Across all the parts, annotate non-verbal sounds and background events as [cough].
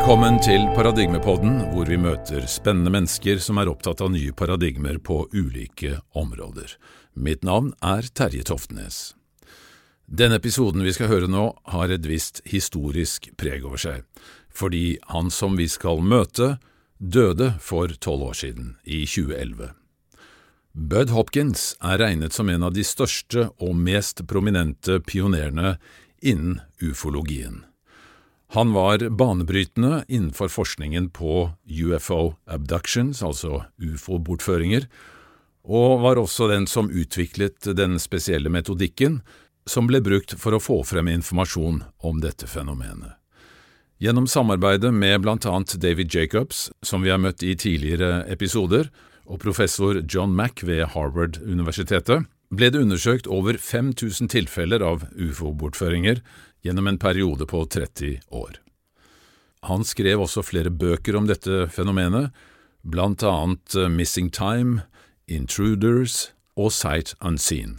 Velkommen til Paradigmepodden, hvor vi møter spennende mennesker som er opptatt av nye paradigmer på ulike områder. Mitt navn er Terje Toftnes. Denne episoden vi skal høre nå, har et visst historisk preg over seg, fordi han som vi skal møte, døde for tolv år siden, i 2011. Bud Hopkins er regnet som en av de største og mest prominente pionerene innen ufologien. Han var banebrytende innenfor forskningen på UFO abductions, altså ufo-bortføringer, og var også den som utviklet den spesielle metodikken som ble brukt for å få frem informasjon om dette fenomenet. Gjennom samarbeidet med blant annet David Jacobs, som vi har møtt i tidligere episoder, og professor John Mack ved Harvard-universitetet, ble det undersøkt over 5000 tilfeller av ufo-bortføringer gjennom en periode på 30 år. Han skrev også flere bøker om dette fenomenet, blant annet eh, Missing Time, Intruders og Sight Unseen.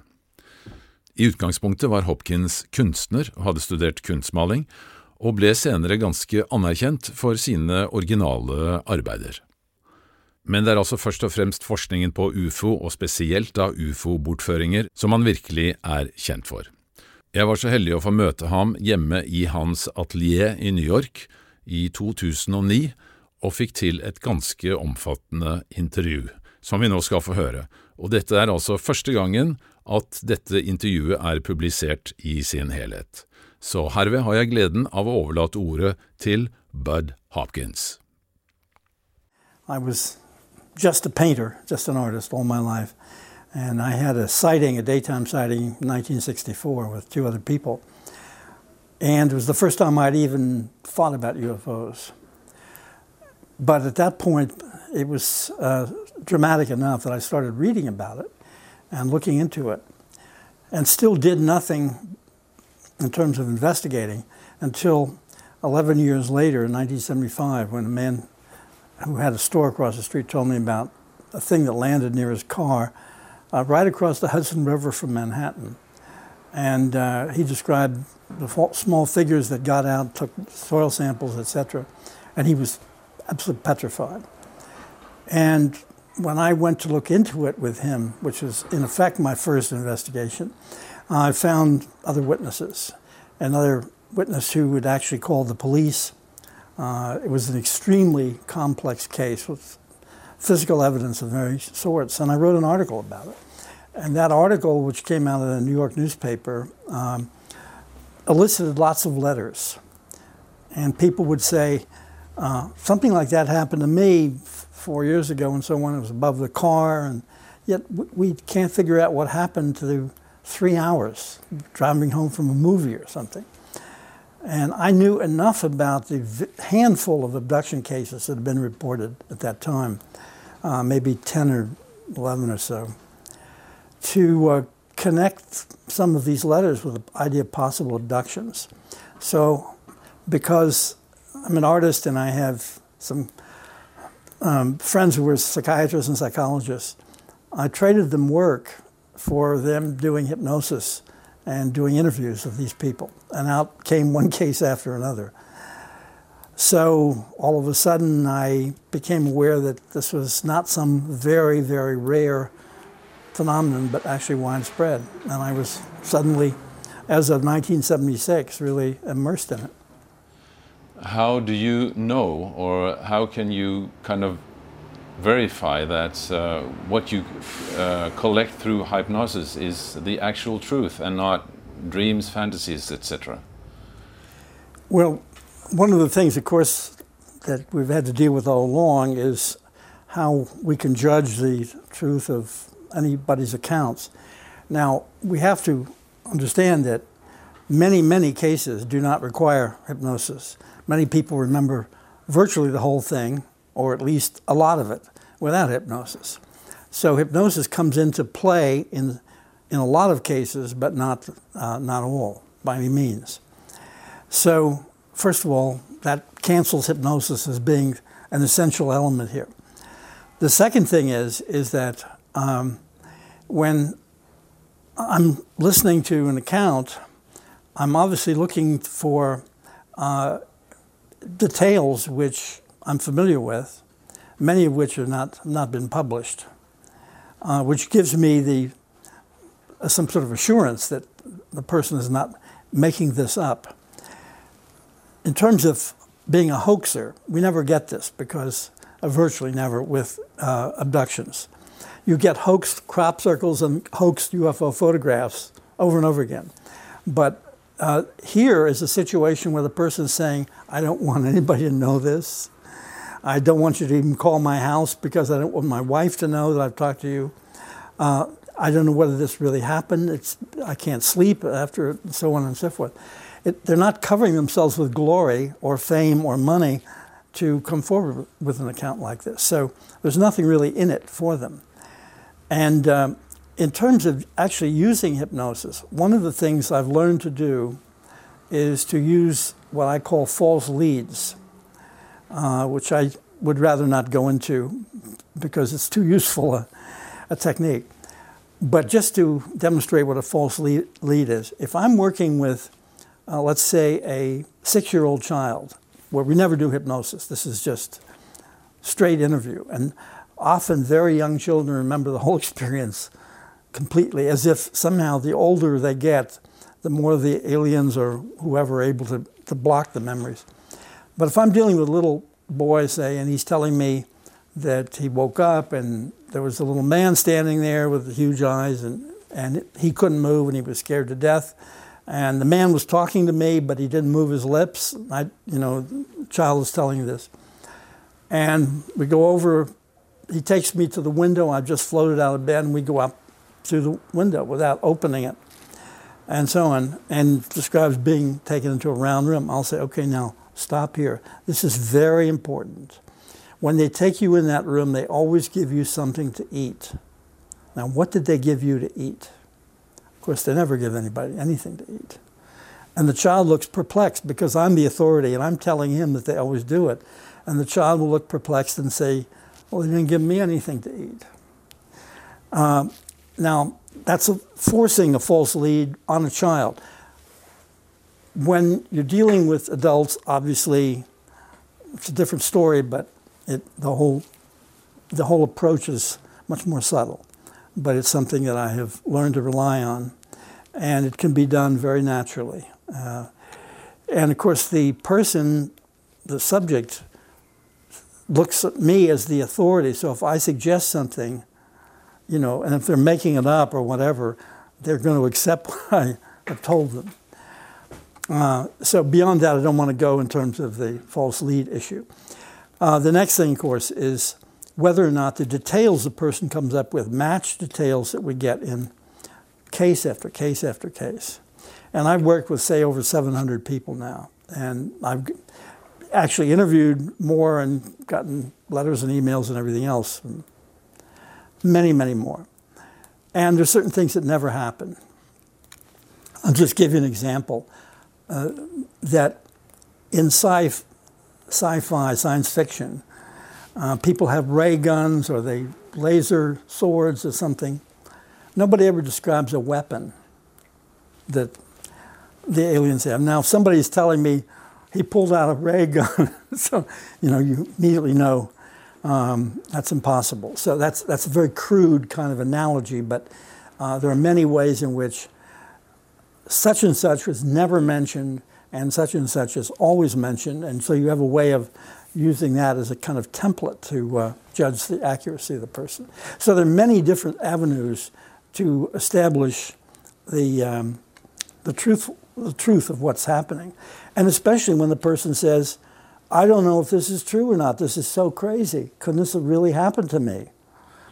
I utgangspunktet var Hopkins kunstner og hadde studert kunstmaling, og ble senere ganske anerkjent for sine originale arbeider. Men det er altså først og fremst forskningen på ufo, og spesielt da ufo-bortføringer, som han virkelig er kjent for. Jeg var så heldig å få møte ham hjemme i hans atelier i New York i 2009, og fikk til et ganske omfattende intervju, som vi nå skal få høre, og dette er altså første gangen at dette intervjuet er publisert i sin helhet. Så herved har jeg gleden av å overlate ordet til Bud Hopkins. I was just a painter, just an artist all my life. And I had a sighting, a daytime sighting in 1964 with two other people. And it was the first time I'd even thought about UFOs. But at that point, it was uh, dramatic enough that I started reading about it and looking into it, and still did nothing in terms of investigating until 11 years later, in 1975, when a man who had a store across the street told me about a thing that landed near his car uh, right across the Hudson River from Manhattan. And uh, he described the small figures that got out, took soil samples, etc. And he was absolutely petrified. And when I went to look into it with him, which was in effect my first investigation, I found other witnesses. Another witness who would actually call the police. Uh, it was an extremely complex case with physical evidence of various sorts, and I wrote an article about it. And that article, which came out of the New York newspaper, um, elicited lots of letters. And people would say, uh, something like that happened to me four years ago and so on. It was above the car, and yet we can't figure out what happened to the three hours driving home from a movie or something. And I knew enough about the handful of abduction cases that had been reported at that time, uh, maybe 10 or 11 or so, to uh, connect some of these letters with the idea of possible abductions. So, because I'm an artist and I have some um, friends who were psychiatrists and psychologists, I traded them work for them doing hypnosis and doing interviews with these people. And out came one [laughs] case after another. So all of a sudden, I became aware that this was not some very, very rare phenomenon, but actually widespread. And I was suddenly, as of 1976, really immersed in it. How do you know, or how can you kind of verify that uh, what you uh, collect through hypnosis is the actual truth and not dreams, fantasies, etc.? Well, one of the things, of course, that we've had to deal with all along is how we can judge the truth of anybody's accounts. Now, we have to understand that many, many cases do not require hypnosis. Many people remember virtually the whole thing, or at least a lot of it, without hypnosis. So hypnosis comes into play in, in a lot of cases, but not, uh, not all by any means. So, first of all, that cancels hypnosis as being an essential element here. The second thing is, is that um, when I'm listening to an account, I'm obviously looking for uh, details which I'm familiar with, many of which have not, not been published, uh, which gives me the, uh, some sort of assurance that the person is not making this up. In terms of being a hoaxer, we never get this because uh, virtually never with uh, abductions. You get hoaxed crop circles and hoaxed UFO photographs over and over again. But uh, here is a situation where the person is saying, I don't want anybody to know this. I don't want you to even call my house because I don't want my wife to know that I've talked to you. Uh, I don't know whether this really happened. It's, I can't sleep after, so on and so forth. It, they're not covering themselves with glory or fame or money to come forward with an account like this. So there's nothing really in it for them. And um, in terms of actually using hypnosis, one of the things I've learned to do is to use what I call false leads, uh, which I would rather not go into because it's too useful a, a technique. But just to demonstrate what a false lead, lead is, if I'm working with uh, let's say, a six year old child, where we never do hypnosis, this is just straight interview. And often very young children remember the whole [laughs] experience completely, as if somehow the older they get, the more the aliens or whoever are able to, to block the memories. But if I'm dealing with a little boy, say, and he's telling me that he woke up and there was a little man standing there with huge eyes and, and he couldn't move and he was scared to death and the man was talking to me, but he didn't move his lips. I, you know, child is telling you this. And we go over, he takes me to the window. I've just floated out of bed, and we go up through the window without opening it, and so on. And describes being taken into a round room. I'll say, okay, now stop here. This is very important. When they take you in that room, they always give you something to eat. Now, what did they give you to eat? Of course, they never give anybody anything to eat. And the child looks perplexed because I'm the authority and I'm telling him that they always do it. And the child will look perplexed and say, Well, they didn't give me anything to eat. Uh, now, that's a, forcing a false lead on a child. When you're dealing with adults, obviously, it's a different story, but it, the, whole, the whole approach is much more subtle but it's something that I have learned to rely on, and it can be done very naturally. Uh, and of course, the person, the subject, looks at me as the authority. So if I suggest something, you know, and if they're making it up or whatever, they're going to accept [laughs] what I have told them. Uh, so beyond that, I don't want to go in terms of the false lead issue. Uh, the next thing, of course, is whether or not the details the person comes up with match details that we get in case after case after case. And I've worked with, say, over 700 people now. And I've actually interviewed more and gotten letters and emails and everything else, many, many more. And there's certain things that never happen. I'll just give you an example uh, that in sci fi, science fiction, uh, people have ray guns or they laser swords or something. Nobody ever describes a weapon that the aliens have. Now, if somebody's telling me he pulled out a ray gun, [laughs] so you know you immediately know um, that's impossible. So that's that's a very crude kind of analogy, but uh, there are many ways in which such and such was never mentioned, and such and such is always mentioned, and so you have a way of using that as a kind of template to uh, judge the accuracy of the person. So there are many different avenues to establish the, um, the, truth, the truth of what's happening. And especially when the person says, I don't know if this is true or not. This is so crazy. Couldn't this have really happened to me?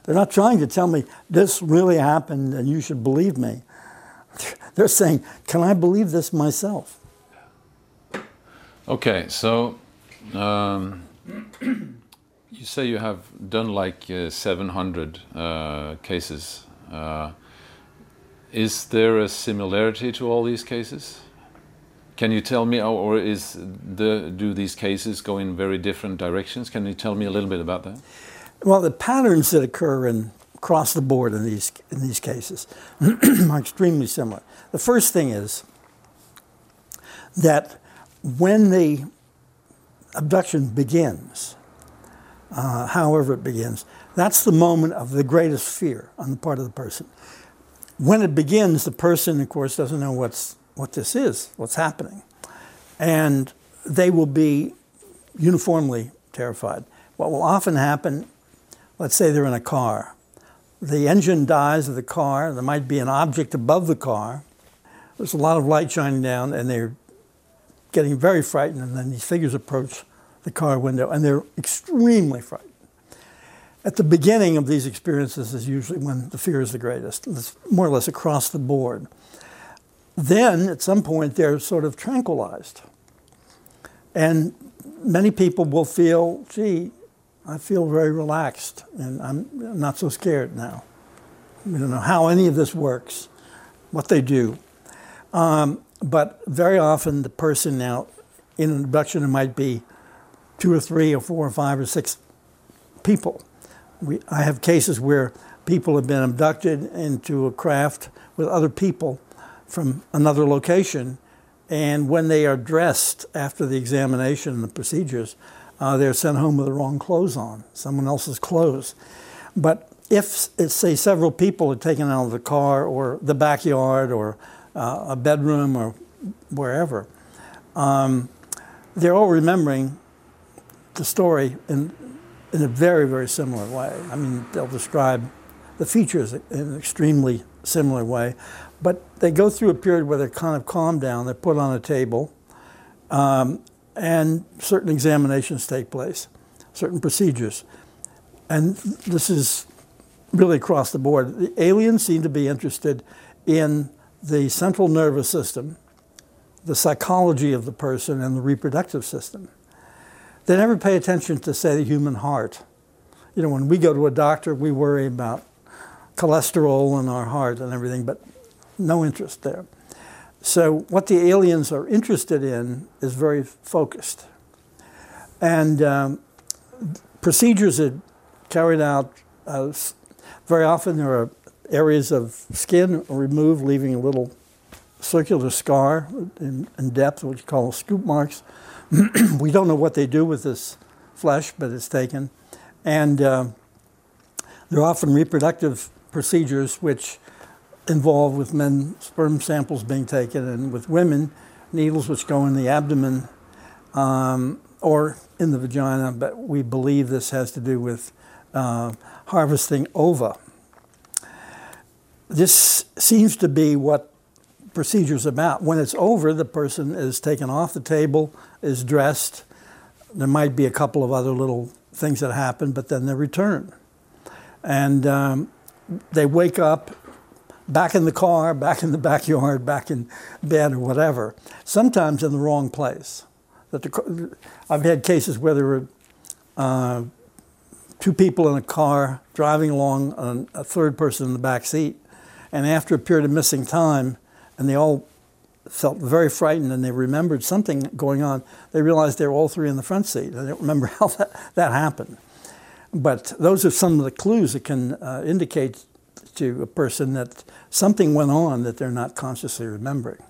They're not trying to tell me this really happened and you should believe me. [laughs] They're saying, can I believe this myself? Okay, so um, [clears throat] you say you have done like uh, 700 uh, cases. Uh, is there a similarity to all these cases? Can you tell me, or is the do these cases go in very different directions? Can you tell me a little bit about that? Well, the patterns that occur in across the board in these in these cases [clears throat] are extremely similar. The first thing is that when the abduction begins, uh, however it begins, that's the moment of the greatest fear on the part of the person. When it begins, the person, of course, doesn't know what's, what this is, what's happening. And they will be uniformly terrified. What will often happen, let's say they're in a car, the engine dies of the car, there might be an object above the car, there's a lot of light shining down, and they're getting very frightened, and then these figures approach the car window, and they're extremely frightened. At the beginning of these experiences is usually when the fear is the greatest. It's more or less across the board. Then, at some point, they're sort of tranquilized. And many people will feel, gee, I feel very relaxed and I'm not so scared now. We don't know how any of this works, what they do. Um, but very often, the person now in an abduction, it might be two or three or four or five or six people. We, I have cases where people have been abducted into a craft with other people from another location, and when they are dressed after the examination and the procedures, uh, they're sent home with the wrong clothes on, someone else's clothes. But if, say, several people are taken out of the car or the backyard or uh, a bedroom or wherever, um, they're all remembering the story in, in a very, very similar way. I mean, they'll describe the features in an extremely similar way. But they go through a period where they're kind of calmed down, they're put on a table, um, and certain examinations take place, certain procedures. And this is really across the board. The aliens seem to be interested in the central nervous system, the psychology of the person, and the reproductive system. They never pay attention to, say, the human heart. You know, when we go to a doctor, we worry about cholesterol in our heart and everything, but no interest there. So, what the aliens are interested in is very focused. And um, procedures are carried out, uh, very often there are areas of skin removed, leaving a little circular scar in, in depth, what you call scoop marks. [clears throat] we don't know what they do with this flesh, but it's taken. And uh, there are often reproductive procedures which involve with men sperm samples being taken and with women needles which go in the abdomen um, or in the vagina, but we believe this has to do with uh, harvesting ova. This seems to be what procedure's about. When it's over, the person is taken off the table, is dressed. There might be a couple of other little things that happen, but then they return. And um, they wake up back in the car, back in the backyard, back in bed or whatever, sometimes in the wrong place. That the, I've had cases where there were uh, two people in a car driving along, and a third person in the back seat, and after a period of missing time, and they all felt very frightened and they remembered something going on, they realized they were all three in the front seat. I don't remember [laughs] how that, that happened. But those are some of the clues that can uh, indicate to a person that something went on that they're not consciously remembering.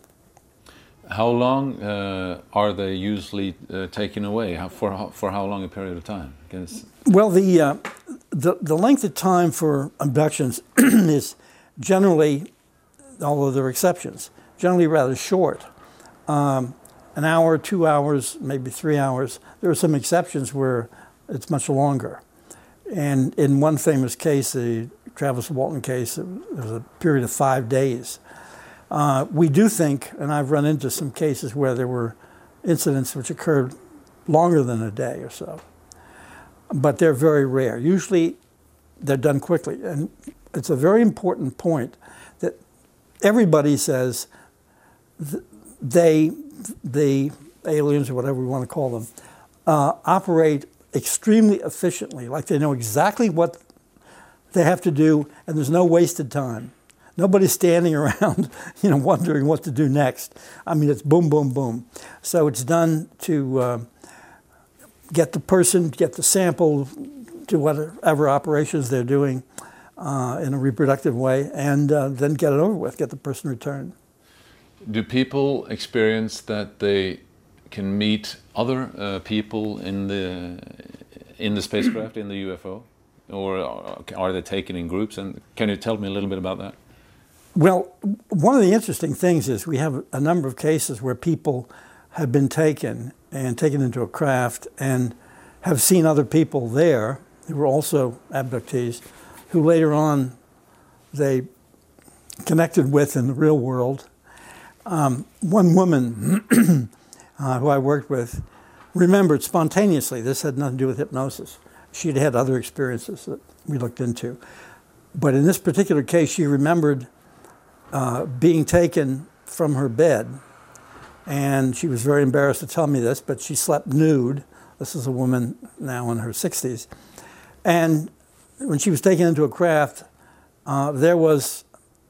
How long uh, are they usually uh, taken away? How, for, for how long a period of time? Well, the, uh, the, the length of time for abductions [clears throat] is generally, although there are exceptions, generally rather short. Um, an hour, two hours, maybe three hours. There are some exceptions where it's much longer. And in one famous case, the Travis Walton case, it was a period of five days. Uh, we do think, and I've run into some cases where there were incidents which occurred longer than a day or so, but they're very rare. Usually they're done quickly. And it's a very important point that everybody says they, the aliens or whatever we want to call them, uh, operate extremely efficiently, like they know exactly what they have to do, and there's no wasted time. Nobody's standing [laughs] around, you know, wondering what to do next. I mean, it's boom, boom, boom. So it's done to uh, get the person, get the sample, to whatever operations they're doing uh, in a reproductive way, and uh, then get it over with, get the person returned. Do people experience that they can meet other uh, people in the in the spacecraft in the UFO, or are they taken in groups? And can you tell me a little bit about that? Well, one of the interesting things is we have a number of cases where people have been taken and taken into a craft and have seen other people there who were also abductees, who later on they connected with in the real world. Um, one woman [clears throat] uh, who I worked with remembered spontaneously, this had nothing to do with hypnosis. She'd had other experiences that we looked into. But in this particular case, she remembered uh, being taken from her bed. And she was very embarrassed to tell me this, but she slept nude. This is a woman now in her 60s. And when she was taken into a craft, uh, there was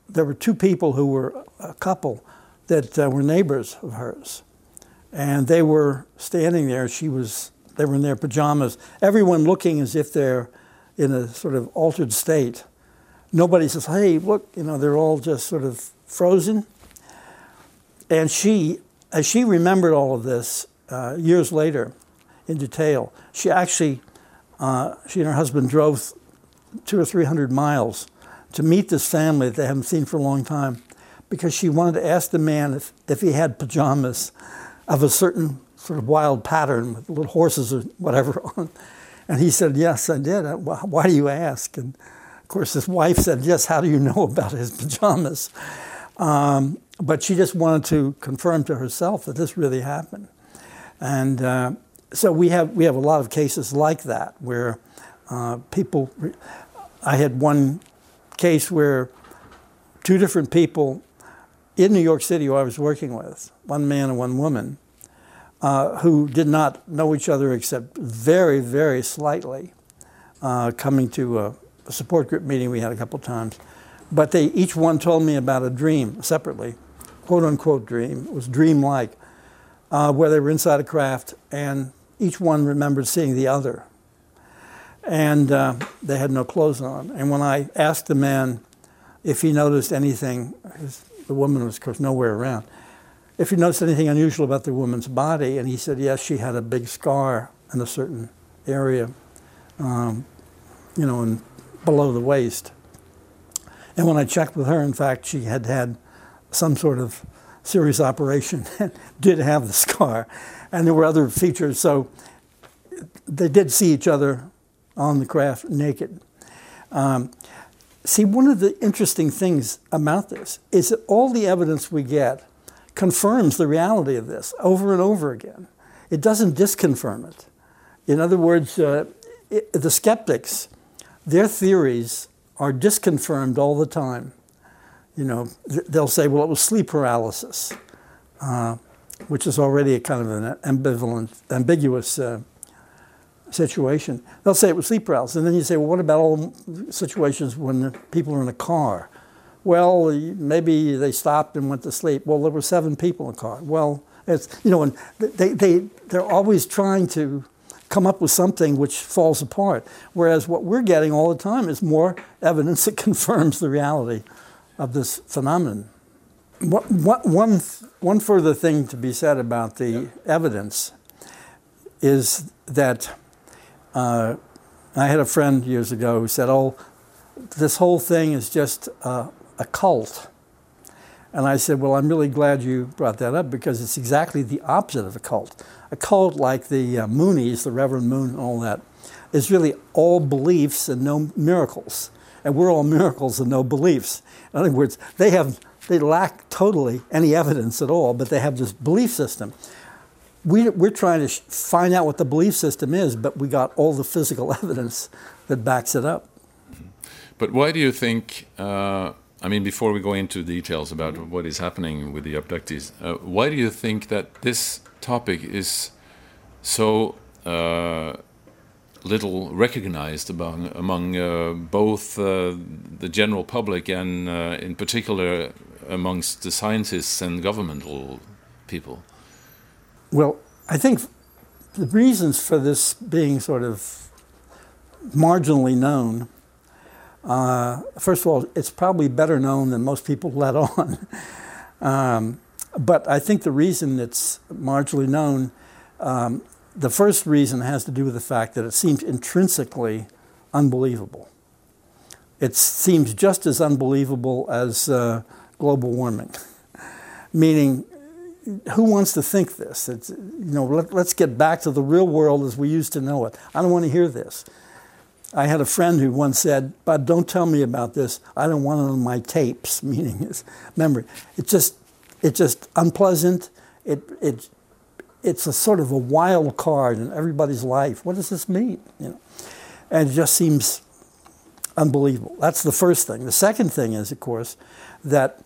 there were two people who were a couple that uh, were neighbors of hers, and they were standing there. She was they were in their pajamas. Everyone looking as if they're in a sort of altered state. Nobody says, "Hey, look!" You know, they're all just sort of frozen. And she, as she remembered all of this uh, years later, in detail, she actually uh, she and her husband drove two or three hundred miles to meet this family that they haven't seen for a long time because she wanted to ask the man if, if he had pajamas of a certain sort of wild pattern with little horses or whatever [laughs] on. And he said, Yes, I did. Uh, why do you ask? And of course, his wife said, Yes, how do you know [laughs] about his pajamas? Um, but she just wanted to confirm to herself that this really happened. And uh, so we have, we have a lot of cases like that where uh, people. I had one case where two different people in New York City who I was working with, one man and one woman, uh, who did not know each other except very, very slightly, uh, coming to a, a, support group meeting we had a couple times. But they each one told me about a dream separately, quote unquote dream. It was dream-like, uh, where they were inside a craft and each one remembered seeing the other and uh, they had no clothes on. And when I asked the man if he noticed anything, the woman was, of course, nowhere around, if he noticed anything unusual about the woman's body, and he said, yes, she had a big scar in a certain area, um, you know, in, below the waist. And when I checked with her, in fact, she had had some sort of serious operation [laughs] and did have the scar. And there were other features. So they did see each other on the craft naked. Um, see, one of the interesting things about this is that all the evidence we get confirms the reality of this over and over again. It doesn't disconfirm it. In other words, uh, it, the skeptics, their theories are disconfirmed all the time. You know, they'll say, well, it was sleep paralysis, uh, which is already a kind of an ambivalent, ambiguous uh, situation. They'll say it was sleep paralysis. And then you say, well, what about all situations when people are in a car? Well, maybe they stopped and went to sleep. Well, there were seven people in the car. Well, it's, you know, and they, they, they're always trying to come up with something which falls apart. Whereas what we're getting all the time is more evidence [laughs] that confirms the reality of this phenomenon. What, what, One, one further thing to be said about the evidence is that uh, I had a friend years ago who said, "Oh, this whole thing is just a, a cult." And I said, Well, I'm really glad you brought that up because it's exactly the opposite of a cult. A cult like the uh, Moonies, the Reverend Moon, and all that, is really all beliefs and no miracles. And we're all miracles and no beliefs. In other words, they have they lack totally any evidence at all, but they have this belief system we, we're trying to find out what the belief system is, but we got all the physical [laughs] evidence that backs it up. But why do you think? Uh, I mean, before we go into details about what is happening with the abductees, uh, why do you think that this topic is so uh, little recognized among among uh, both uh, the general public and, uh, in particular, amongst the scientists and governmental people? Well, I think the reasons for this being sort of marginally known, uh, first of all, it's probably better known than most people let on. [laughs] um, But I think the reason it's marginally known, um, the first reason has to do with the fact that it seems intrinsically unbelievable. It seems just as unbelievable as uh, global warming, [laughs] meaning who wants to think this? It's, you know, let, us get back to the real world as we used to know it. I don't want to hear this. I had a friend who once said, "But don't tell me about this. I don't want it on my tapes." [laughs] Meaning his memory. It's just, it's just unpleasant. It, it, it's a sort of a wild card in everybody's life. What does this mean? You know, and it just seems unbelievable. That's the first thing. The second thing is, of course, that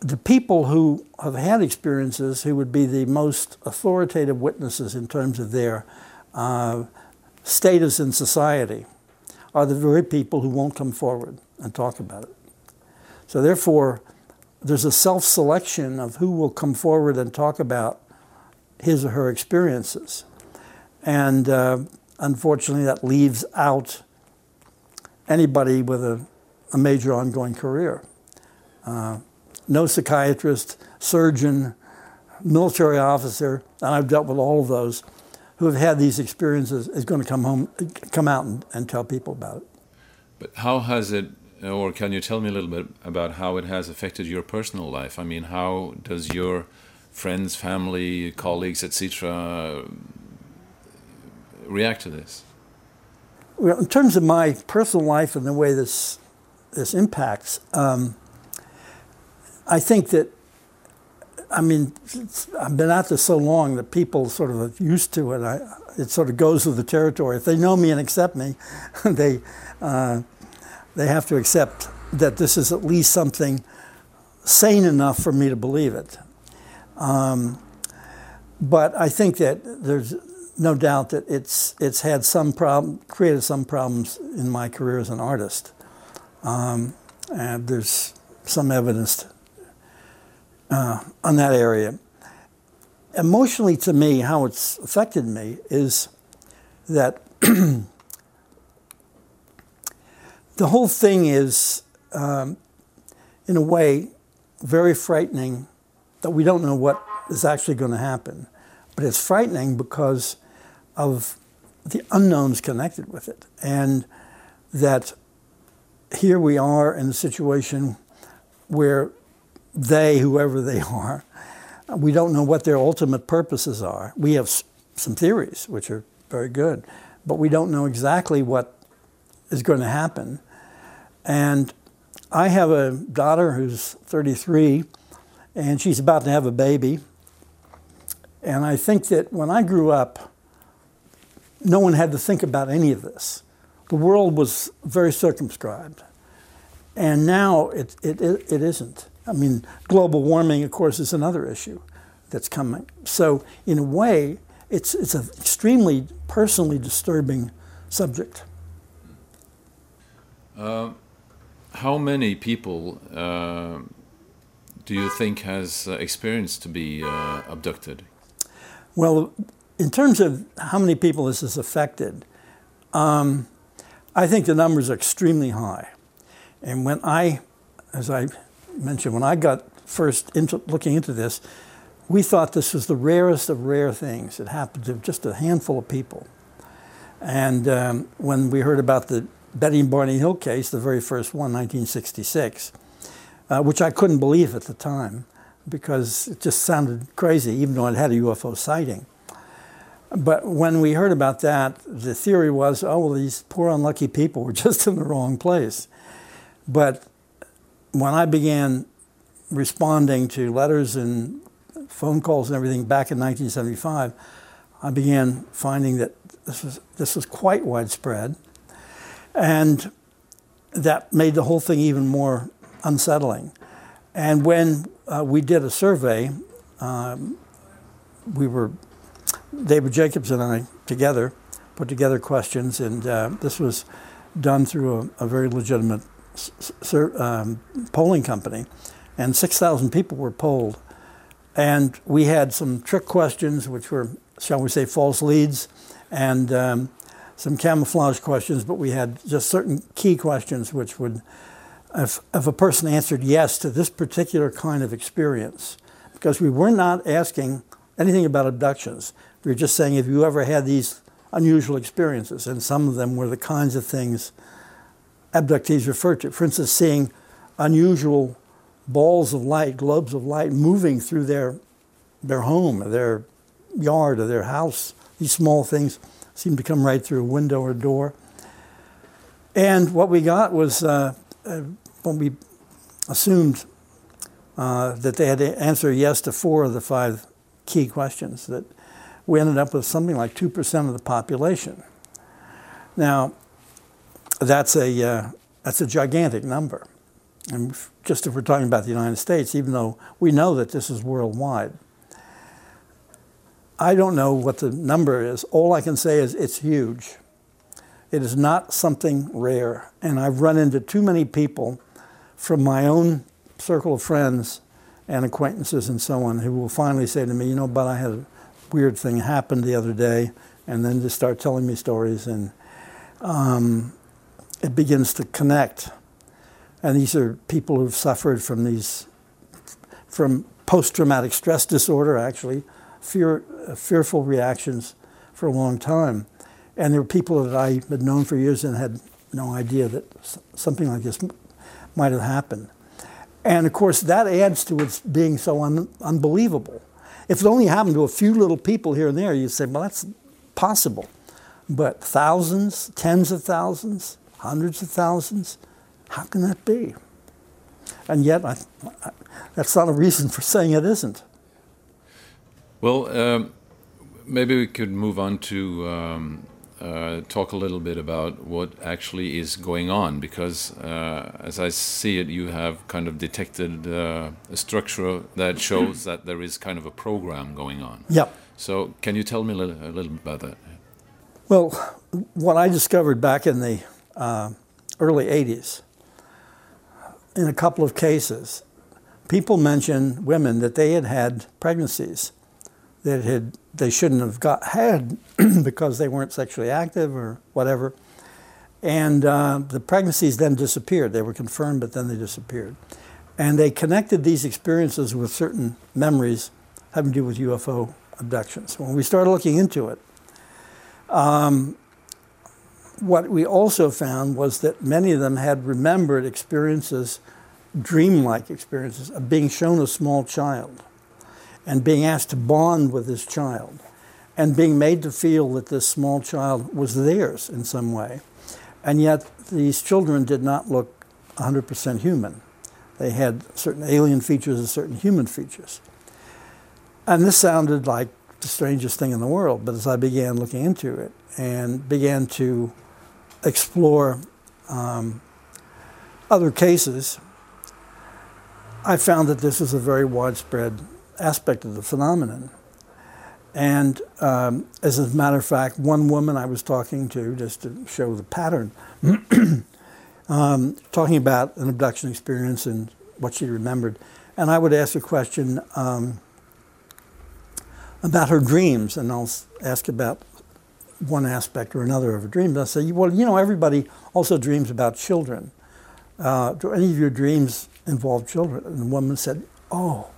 the people who have had experiences who would be the most authoritative witnesses in terms of their uh, status in society are the very people who won't come forward and talk about it. So, therefore, there's a self selection of who will come forward and talk about his or her experiences. And uh, unfortunately, that leaves out anybody with a, a major ongoing career. Uh, no psychiatrist, surgeon, military officer, and I've dealt with all of those who have had these experiences is going to come home, come out and, and tell people about it. But how has it, or can you tell me a little bit about how it has affected your personal life? I mean, how does your friends, family, colleagues, etc., react to this? Well, in terms of my personal life and the way this this impacts, um, I think that, I mean, I've been at this so long that people sort of are used to it. I, it sort of goes with the territory. If they know me and accept me, [laughs] they, uh, they have to accept that this is at least something sane enough for me to believe it. Um, but I think that there's no doubt that it's it's had some problem, created some problems in my career as an artist. Um, and there's some evidence uh, on that area. Emotionally, to me, how it's affected me is that [clears throat] the whole thing is, um, in a way, very frightening that we don't know what is actually going to happen. But it's frightening because of the unknowns connected with it. And that here we are in a situation where they, whoever they [laughs] are, we don't know what their ultimate purposes are. We have some theories, which are very good, but we don't know exactly what is going to happen. And I have a daughter who's 33, and she's about to have a baby. And I think that when I grew up, no one had to think about any of this. The world was very circumscribed. And now it, it, it isn't. I mean, global warming, of course, is another issue that's coming. So, in a way, it's, it's an extremely personally disturbing subject. Uh, how many people uh, do you think has uh, experienced to be uh, abducted? Well, in terms of how many people this has affected, um, I think the numbers are extremely high. And when I, as I mentioned, when I got first into looking into this, we thought this was the rarest of rare things. It happened to just a handful of people. And um, when we heard about the Betty and Barney Hill case, the very first one, 1966, uh, which I couldn't believe at the time because it just sounded crazy, even though it had a UFO sighting. But when we heard about that, the theory was, oh, well, these poor unlucky people were [laughs] just in the wrong place. But when I began responding to letters and phone calls and everything back in 1975, I began finding that this was, this was quite widespread. And that made the whole thing even more unsettling. And when uh, we did a survey, um, we were, David Jacobs and I together put together questions, and uh, this was done through a, a very legitimate um, polling company, and 6,000 people were polled. And we had some trick questions, which were, shall we say, false leads, and um, some camouflage questions, but we had just certain key questions which would, if, if a person answered yes to this particular kind of experience, because we were not asking anything about abductions. We were just saying, have you ever had these unusual experiences? And some of them were the kinds of things abductees refer to. For instance, seeing unusual balls of light, globes of light moving through their, their home, their yard, or their house. These small things seem to come right through a window or door. And what we got was uh, uh, when we assumed uh, that they had to answer yes to four of the five key questions, that we ended up with something like 2% of the population. Now, that's a, uh, that's a gigantic number. And just if we're talking about the United States, even though we know that this is worldwide, I don't know what the number is. All I can say is it's huge. It is not something rare. And I've run into too many people from my own circle of friends and acquaintances and so on who will finally say to me, you know, but I had a weird thing happen the other day, and then just start telling me stories, and um, it begins to connect. And these are people who've suffered from these, from post-traumatic stress disorder, actually, fear, uh, fearful reactions for a long time. And there were people that I had known for years and had no idea that something like this might have happened. And of course, that adds to its being so un- unbelievable. If it only happened to a few little people here and there, you'd say, well, that's possible. But thousands, tens of thousands, hundreds of thousands, how can that be? And yet, I, I, that's not a reason for saying it isn't. Well, um, maybe we could move on to um, uh, talk a little bit about what actually is going on, because uh, as I see it, you have kind of detected uh, a structure that shows that there is kind of a program going on. Yep. So, can you tell me a little, a little about that? Well, what I discovered back in the uh, early 80s, in a couple of cases, people mentioned women that they had had pregnancies that had they shouldn't have got had [clears throat] because they weren't sexually active or whatever. And uh, the pregnancies then disappeared. They were confirmed, but then they disappeared. And they connected these experiences with certain memories having to do with UFO abductions. When we started looking into it, um, what we also found was that many of them had remembered experiences, dreamlike experiences, of being shown a small child and being asked to bond with this child and being made to feel that this small child was theirs in some way. And yet, these children did not look 100% human. They had certain alien features and certain human features. And this sounded like the strangest thing in the world, but as I began looking into it and began to explore um, other cases, I found that this is a very widespread aspect of the phenomenon. And um, as a matter of fact, one woman I was talking to, just to show the pattern, [clears throat] um, talking about an abduction experience and what she remembered. And I would ask a question um, about her dreams, and I'll ask about one aspect or another of her dreams. I say, well, you know, everybody also dreams about children. Uh, do any of your dreams involve children? And the woman said, oh,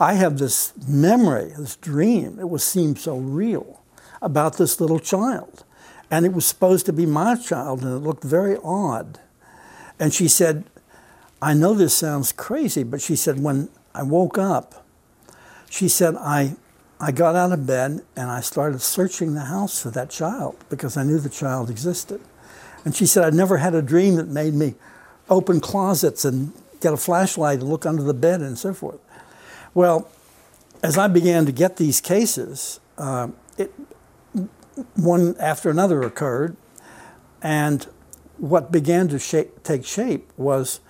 I have this memory, this dream, it was seemed so real about this little child. And it was supposed to be my child, and it looked very odd. And she said, I know this sounds crazy, but she said, when I woke up, she said, I, I got out of bed and I started searching the house for that child because I knew the child existed. And she said, I'd never had a dream that made me open closets and get a flashlight and look under the bed and so forth. Well, as I began to get these cases, uh, it, one after another occurred, and what began to shape, take shape was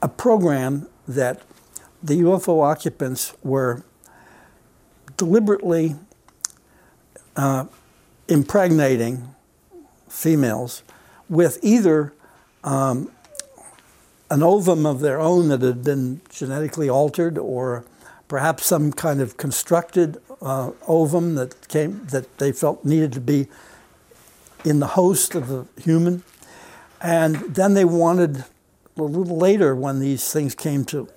a program that the UFO occupants were deliberately uh, impregnating females with either um, an ovum of their own that had been genetically altered or perhaps some kind of constructed uh, ovum that came that they felt needed to be in the host of the human. And then they wanted a little later, when these things came to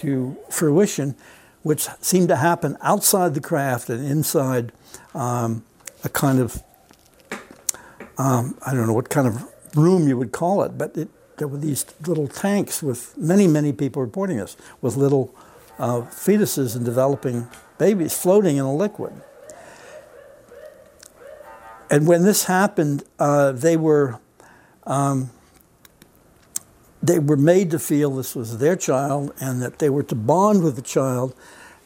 to fruition, which seemed to happen outside the craft and inside um, a kind of, um, I don't know what kind of room you would call it, but it, there were these little tanks with many, many people reporting this, with little uh, fetuses and developing babies floating in a liquid. And when this happened, uh, they were um, they were made to feel this was their child and that they were to bond with the child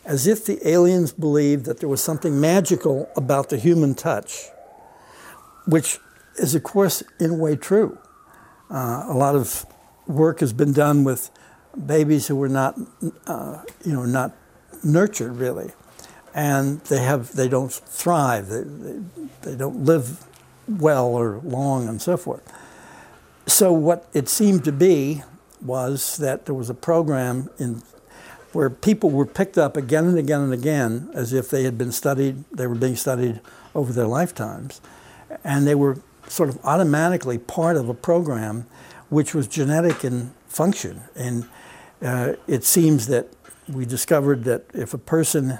as if the aliens believed that there was something magical about the human touch, which is, of course, in a way true. Uh, a lot of work has been done with babies who were not, uh, you know, not nurtured really, and they have they don't thrive, they, they, they don't live well or long and so forth. So what it seemed to be was that there was a program in where people were picked up again and again and again as if they had been studied, they were being studied over their lifetimes, and they were sort of automatically part of a program which was genetic in function. And uh, it seems that we discovered that if a person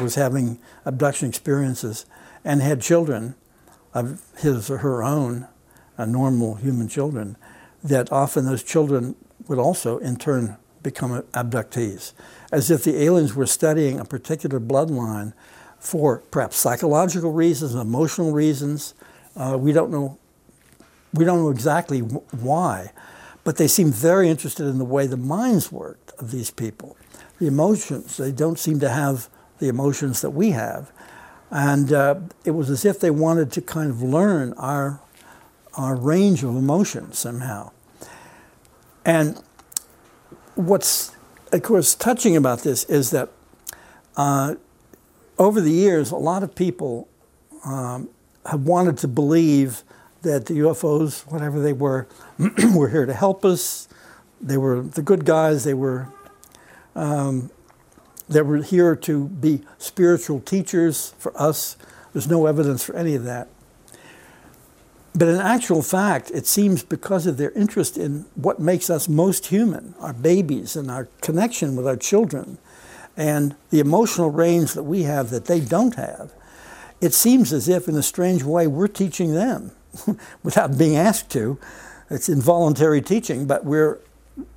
was having abduction experiences and had children of his or her own, uh, normal human children, that often those children would also in turn become abductees, as if the aliens were studying a particular bloodline for perhaps psychological reasons, emotional reasons, uh, we don't know. We don't know exactly why, but they seem very interested in the way the minds worked of these people. The emotions, they don't seem to have the emotions that we have. And uh, it was as if they wanted to kind of learn our, our range of emotions somehow. And what's, of course, touching about this is that uh, over the years, a lot of people um, have wanted to believe that the UFOs, whatever they were, [clears throat] were here to help us. They were the good guys. They were um, they were here to be spiritual teachers for us. There's no evidence for any of that. But in actual fact, it seems because of their interest in what makes us most human, our babies and our connection with our children, and the emotional range that we have that they don't have, it seems as if, in a strange way, we're teaching them [laughs] without being asked to. It's involuntary teaching, but we're,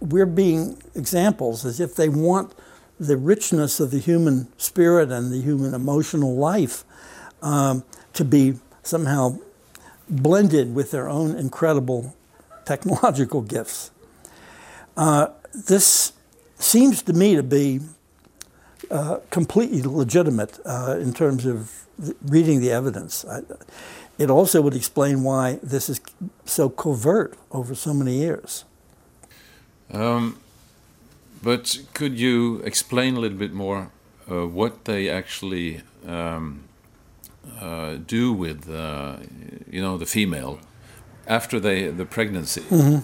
we're being examples as if they want the richness of the human spirit and the human emotional life um, to be somehow blended with their own incredible technological gifts. Uh, this seems to me to be uh, completely legitimate uh, in terms of reading the evidence. I, it also would explain why this is so covert over so many years. Um, but could you explain a little bit more uh, what they actually um, uh, do with, uh, you know, the female after they the pregnancy? Mm -hmm.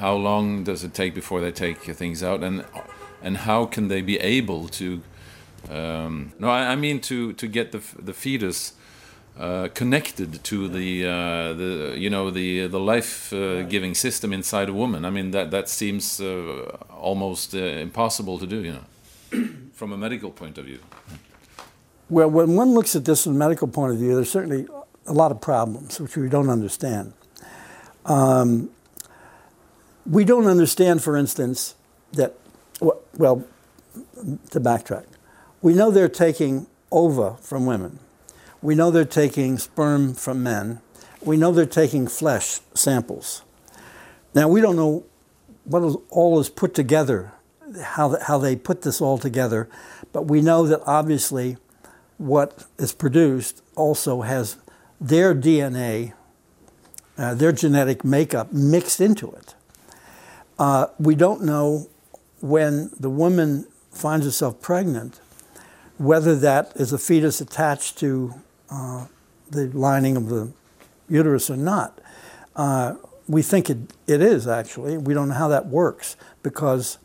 How long does it take before they take things out, and and how can they be able to um, no, I, I, mean to to get the the fetus uh, connected to the uh, the you know the the life uh, giving system inside a woman. I mean that that seems uh, almost uh, impossible to do. You know, [clears throat] from a medical point of view. Well, when one looks at this from a medical point of view, there's certainly a lot of problems which we don't understand. Um, we don't understand, for instance, that well, to backtrack we know they're taking ova from women. We know they're taking sperm from men. We know they're taking flesh samples. Now, we don't know what all is put together, how, how they put this all together, but we know that obviously what is produced also has their DNA, uh, their genetic makeup mixed into it. Uh, we don't know when the woman finds herself pregnant whether that is a fetus attached to uh, the lining of the uterus or not. Uh, we think it, it is actually. We don't know how that works because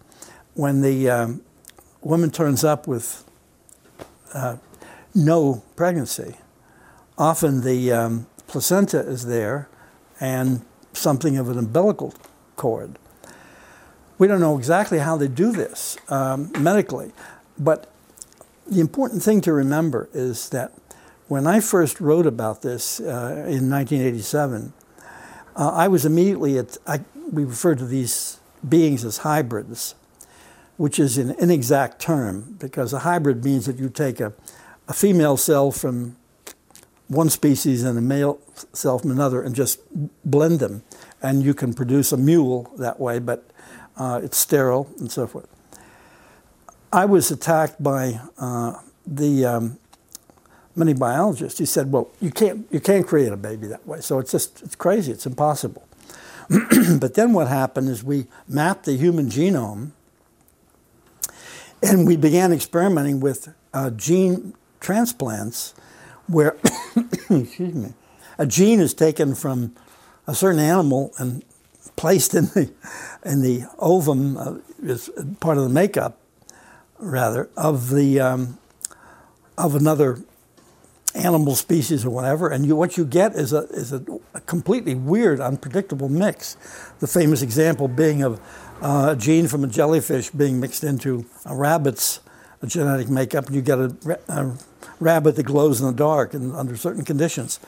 when the um, woman turns up with uh, no pregnancy, often the um, placenta is there and something of an umbilical cord. We don't know exactly how they do this um, medically, but the important thing to remember is that when I first wrote about this uh, in 1987, uh, I was immediately at, I, we refer to these beings as hybrids, which is an inexact term because a hybrid means that you take a, a female cell from one species and a male cell from another and just blend them. And you can produce a mule that way, but uh, it's sterile and so forth. I was attacked by uh, the um, many biologists. He said, "Well, you can't you can't create a baby that way. So it's just it's crazy. It's impossible." [clears throat] but then what happened is we mapped the human genome, and we began experimenting with uh, gene transplants, where [coughs] excuse me, a gene is taken from a certain animal and placed in the in the ovum uh, is part of the makeup, rather of the um, of another animal species or whatever, and you, what you get is a is a, a, completely weird, unpredictable mix. The famous example being of uh, a gene from a jellyfish being mixed into a rabbit's genetic makeup, and you get a, a rabbit that glows in the dark and under certain conditions.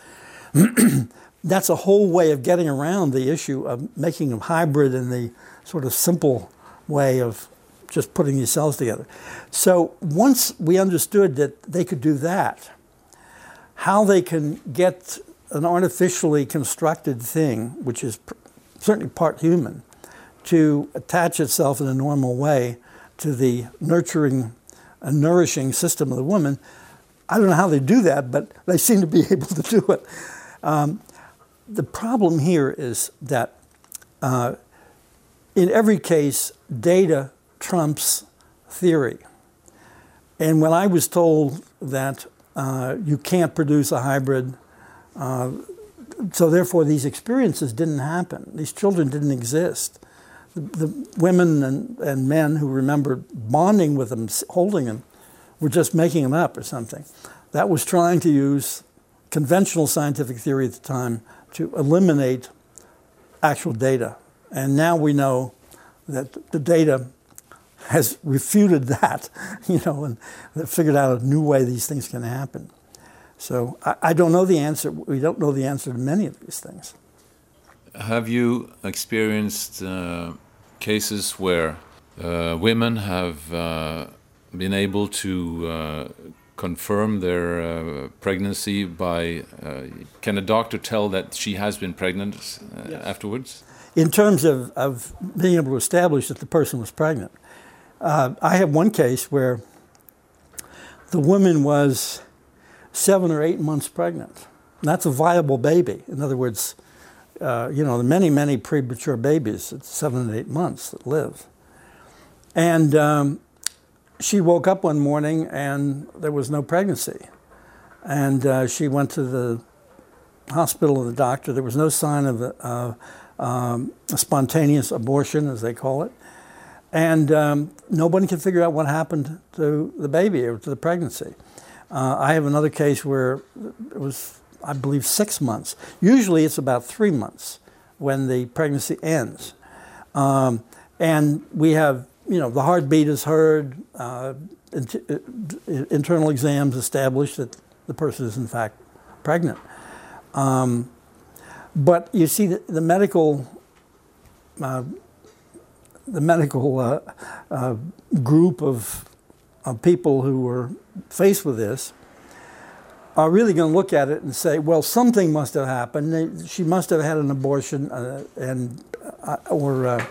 [clears throat] That's a whole way of getting around the issue of making a hybrid in the sort of simple way of just putting these cells together. So once we understood that they could do that, how they can get an artificially constructed thing, which is pr- certainly part human, to attach itself in a normal way to the nurturing and nourishing system of the woman. I don't know how they do that, but they seem to be [laughs] able to do it. Um, the problem here is that uh, in every case, data trumps theory. And when I was told that uh, you can't produce a hybrid, uh, so therefore these experiences didn't happen, these children didn't exist. The, the women and, and men who remembered bonding with them, holding them, were just making them up or something. That was trying to use conventional scientific theory at the time to eliminate actual data. And now we know that the data has refuted that, [laughs] you know, and figured out a new way these things can happen. So I, I, don't know the answer. We don't know the answer to many of these things. Have you experienced uh, cases where uh, women have uh, been able to uh, confirm their uh, pregnancy by? Uh, can a doctor tell that she has been pregnant yes. afterwards? In terms of, of being able to establish that the person was pregnant, uh, I have one case where the woman was seven or eight months pregnant. And that's a viable baby. In other words, uh, you know, the many, many premature babies at seven and eight months that live. And um, she woke up one morning and there was no pregnancy. And uh, she went to the hospital, of the doctor. There was no sign of a, uh, um, a spontaneous abortion, as they call it. And um, nobody can figure out what happened to the baby or to the pregnancy. Uh, I have another case where it was, I believe, six months. Usually it's about three months when the pregnancy ends. Um, and we have, you know, the heartbeat is heard, uh, uh internal exams establish that the person is in fact pregnant. Um, but you see, the, the medical uh, the medical uh, uh, group of, of people who were faced with this are really going to look at it and say, well, something must have happened. She must have had an abortion uh, and, uh, or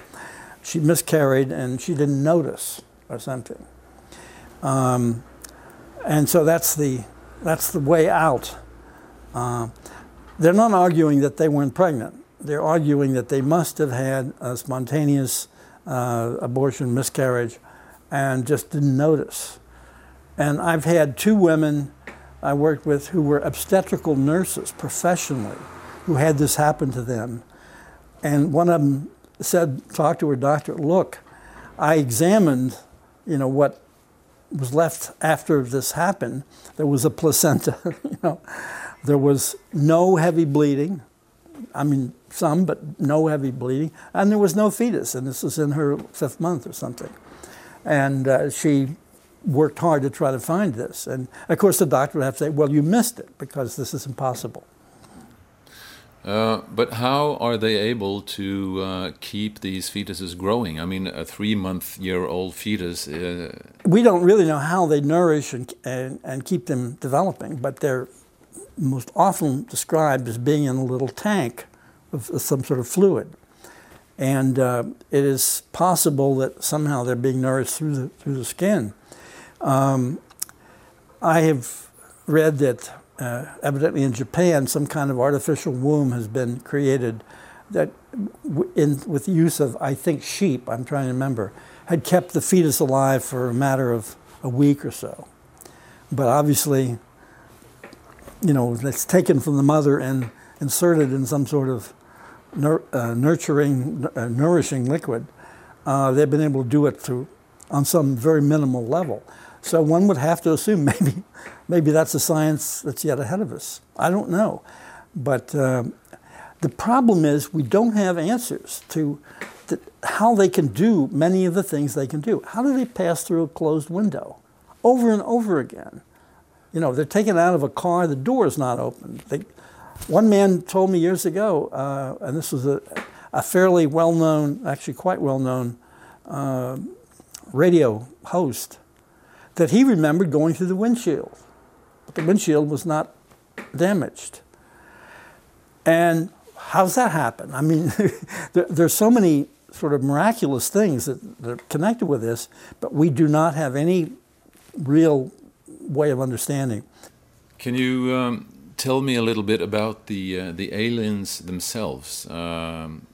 she miscarried and she didn't notice or something. Um, and so that's the, that's the way out. Uh, they're not arguing that they weren't pregnant. They're arguing that they must have had a spontaneous uh, abortion, miscarriage, and just didn't notice. And I've had two women I worked with who were obstetrical nurses professionally who had this happen to them. And one of them said, talked to her doctor, look, I examined, you know, what was left after this happened. There was a placenta, [laughs] you know. There was no heavy bleeding. I mean, some, but no heavy bleeding. And there was no fetus, and this was in her fifth month or something. And uh, she worked hard to try to find this. And of course, the doctor would have to say, well, you missed it because this is impossible. Uh, but how are they able to uh, keep these fetuses growing? I mean, a three month year old fetus. Uh... We don't really know how they nourish and, and, and keep them developing, but they're most often described as being in a little tank of some sort of fluid. And uh, it is possible that somehow they're being nourished through the, through the skin. Um, I have read that uh, evidently in Japan, some kind of artificial womb has been created that, in, with the use of, I think, sheep, I'm trying to remember, had kept the fetus alive for a matter of a week or so. But obviously, you know, it's taken from the mother and inserted in some sort of nur- uh, nurturing, uh, nourishing liquid. Uh, they've been able to do it to, on some very minimal level. So one would have to assume [laughs] maybe, maybe that's a science that's yet ahead of us. I don't know. But uh, the problem is we don't have answers to the, how they can do many of the things they can do. How do they pass through a closed window over and over again? You know, they're taken out of a car, the door is not open. They, one man told me years ago, uh, and this was a, a fairly well known, actually quite well known uh, radio host that he remembered going through the windshield, but the windshield was not damaged. And how's that happen? I mean, [laughs] there, there's so many sort of miraculous things that, that, are connected with this, but we do not have any real way of understanding. Can you um, tell me a little bit about the uh, the aliens themselves? Um,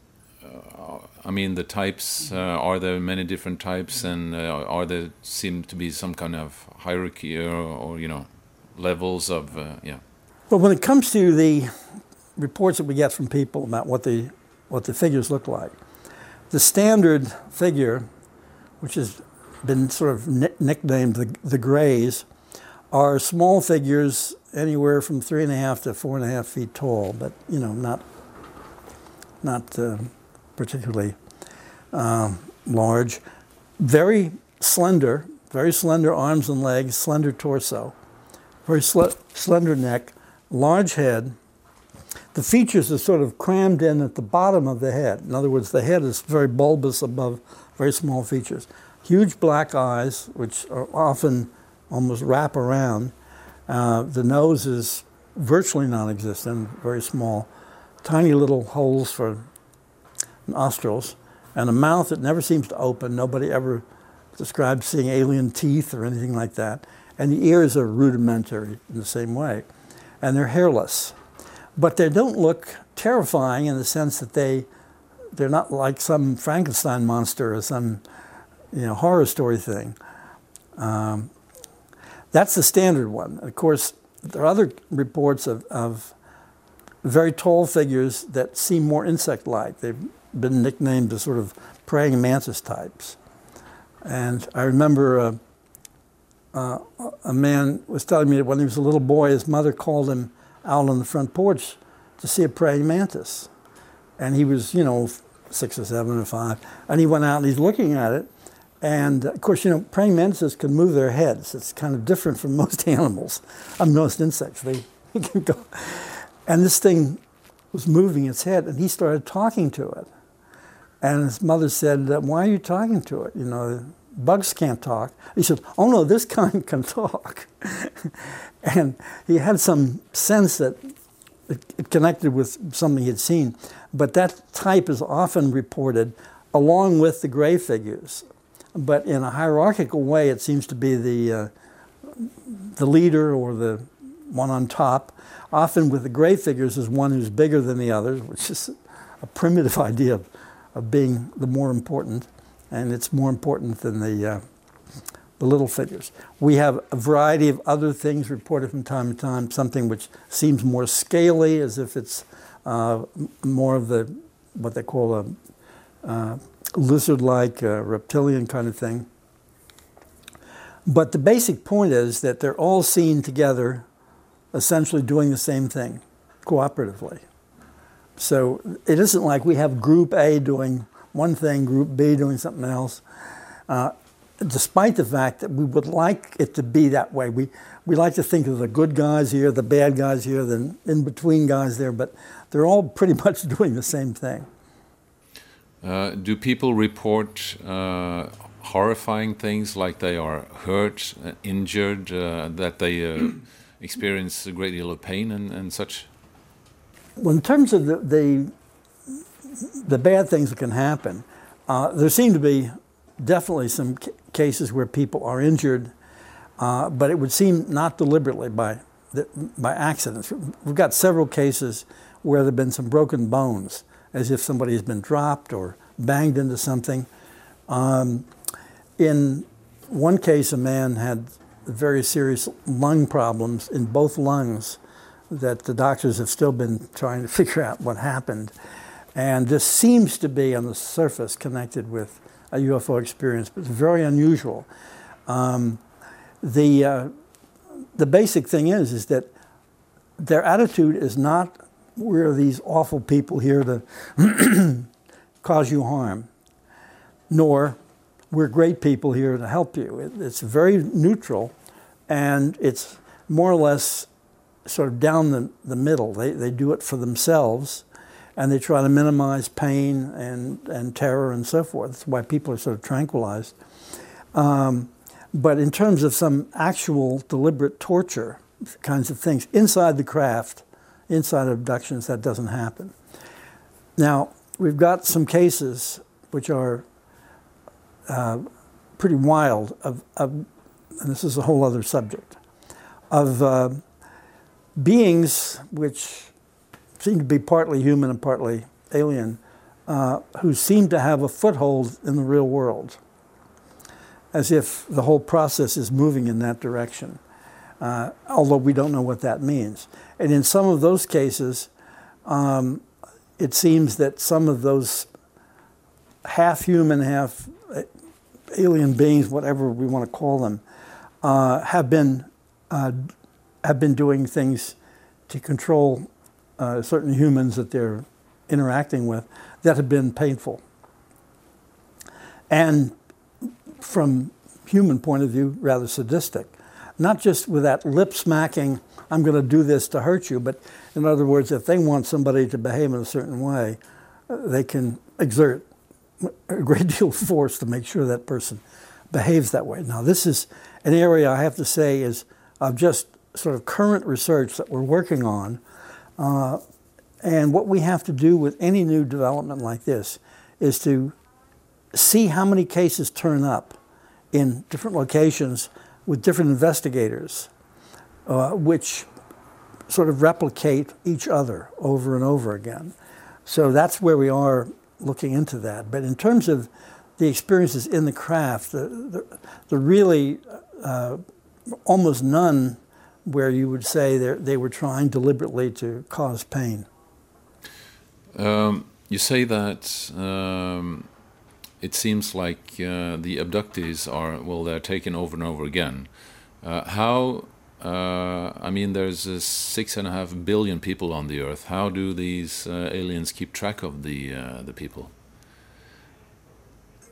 I mean, the types uh, are there many different types, and uh, are there seem to be some kind of hierarchy or, or you know levels of uh, yeah. But when it comes to the reports that we get from people about what the what the figures look like, the standard figure, which has been sort of nicknamed the the Greys, are small figures anywhere from three and a half to four and a half feet tall, but you know not not uh, particularly um, large, very slender, very slender arms and legs, slender torso, very sl- slender neck, large head. The features are sort of crammed in at the bottom of the head. In other words, the head is very bulbous above very small features. Huge black eyes, which are often almost wrap around. Uh, the nose is virtually non existent, very small. Tiny little holes for nostrils, and a mouth that never seems to open. Nobody ever describes seeing alien teeth or anything like that. And the ears are rudimentary in the same way. And they're hairless. But they don't look terrifying in the sense that they, they're not like some Frankenstein monster or some you know, horror story thing. Um, that's the standard one. Of course, there are other reports of, of very tall figures that seem more insect like. They've been nicknamed the sort of praying mantis types. And I remember uh, uh, a man was telling me that when he was a little boy, his mother called him out on the front porch to see a praying mantis. And he was, you know, six or seven or five. And he went out and he's looking at it. And of course, you know, praying mantises can move their heads. It's kind of different from [laughs] most animals, mean, most insects. They [laughs] can go. And this thing was moving its head, and he started talking to it. And his mother said, Why are you talking to it? You know, bugs can't talk. He said, Oh no, this [laughs] kind can talk. and he had some sense that it, connected with something he had seen. But that type is often reported along with the gray figures. But in a hierarchical way, it seems to be the, uh, the leader or the one on top. Often with the gray figures is one who's bigger than the others, which is a primitive [laughs] idea of of being the more important, and it's more important than the, uh, the little figures. We have a variety of other things reported from time to time, something which seems more scaly, as if it's uh, more of the what they call a uh, lizard-like uh, reptilian kind of thing. But the basic point is that they're all seen together, essentially doing the same thing, cooperatively. So it isn't like we have Group A doing one thing, Group B doing something else. Uh, despite the fact that we would like it to be that way. We, we like to think of the good guys here, the bad guys here, the in between guys there, but they're all pretty [laughs] much doing the same thing. Uh, do people report uh, horrifying things like they are hurt, uh, injured, uh, that they uh, [clears throat] experience a great deal of pain and, and such? Well, in terms of the, the, the bad things that can happen, uh, there seem to be definitely some cases where people are injured, uh, but it would seem not deliberately by, by accidents. We've got several cases where there have been some broken bones, as if somebody has been dropped or banged into something. Um, in one case, a man had very serious lung problems in both lungs that the doctors have still been trying to [laughs] figure out what happened. And this seems to be on the surface connected with a UFO experience, but it's very unusual. Um, the, uh, the basic thing is, is that their attitude is not we're these awful people here to [clears throat] cause you harm, nor we're great people here to help you. It, it's very neutral, and it's more or less sort of down the, the middle. They, they do it for themselves, and they try to minimize pain and, and terror and so forth. That's why people are sort of tranquilized. Um, but in terms of some actual deliberate torture kinds of things inside the craft, inside abductions, that doesn't happen. Now, we've got some cases which are uh, pretty wild of, of, and this is a whole other subject, of uh, beings which seem to be partly human and partly alien, uh, who seem to have a foothold in the real world, as if the whole process is moving in that direction, uh, although we don't know what that means. And in some of those cases, um, it seems that some of those half human, half uh, alien beings, whatever we want to call them, uh, have been uh, have been doing things to control uh, certain humans that they're interacting with that have been painful. And from human point of view, rather sadistic. Not just with that lip smacking, I'm going to do this to hurt you, but in other words, if they want somebody to behave in a certain way, uh, they can exert a great [laughs] deal of force to make sure that person behaves that way. Now, this is an area I have to say is of just sort of current research that we're working on uh, and what we have to do with any new development like this is to see how many cases turn up in different locations with different investigators, uh, which sort of replicate each other over and over again. So that's where we are looking into that. But in terms of the experiences in the craft, the, the, the really uh, almost none where you would say they were trying deliberately to cause pain? Um, you say that um, it seems like uh, the abductees are, well, they're taken over and over again. Uh, how, uh, I mean, there's uh, six and a half billion people on the earth. How do these uh, aliens keep track of the, uh, the people?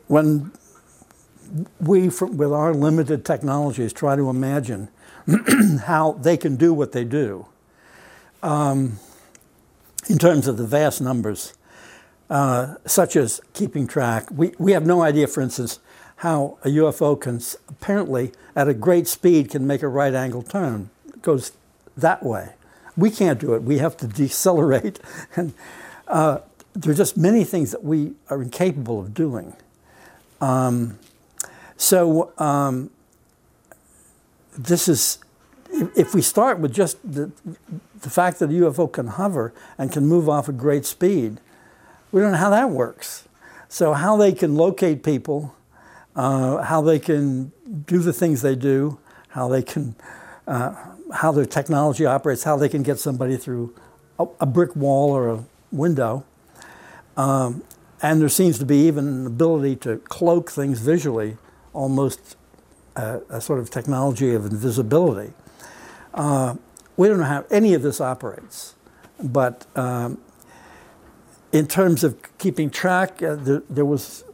When we, with our limited technologies, try to imagine [clears throat] how they can do what they do um, in terms of the vast numbers, uh, such as keeping track. We, we have no idea, for instance, how a UFO can apparently, at a great speed, can make a right angle turn. It goes that way. We can't do it. We have to [laughs] decelerate. And uh, there are just many things that we are incapable of doing. Um, so um, this is, if we start with just the, the fact that a UFO can hover and can move off at great speed, we don't know how that works. So how they can locate people, uh, how they can do the things they do, how they can, uh, how their technology operates, how they can get somebody through a, a brick wall or a window. Um, and there seems to be even an ability to cloak things visually, almost a, a sort of technology of invisibility. Uh, we don't know how any of this operates, but um, in terms of keeping track, uh, there, there, was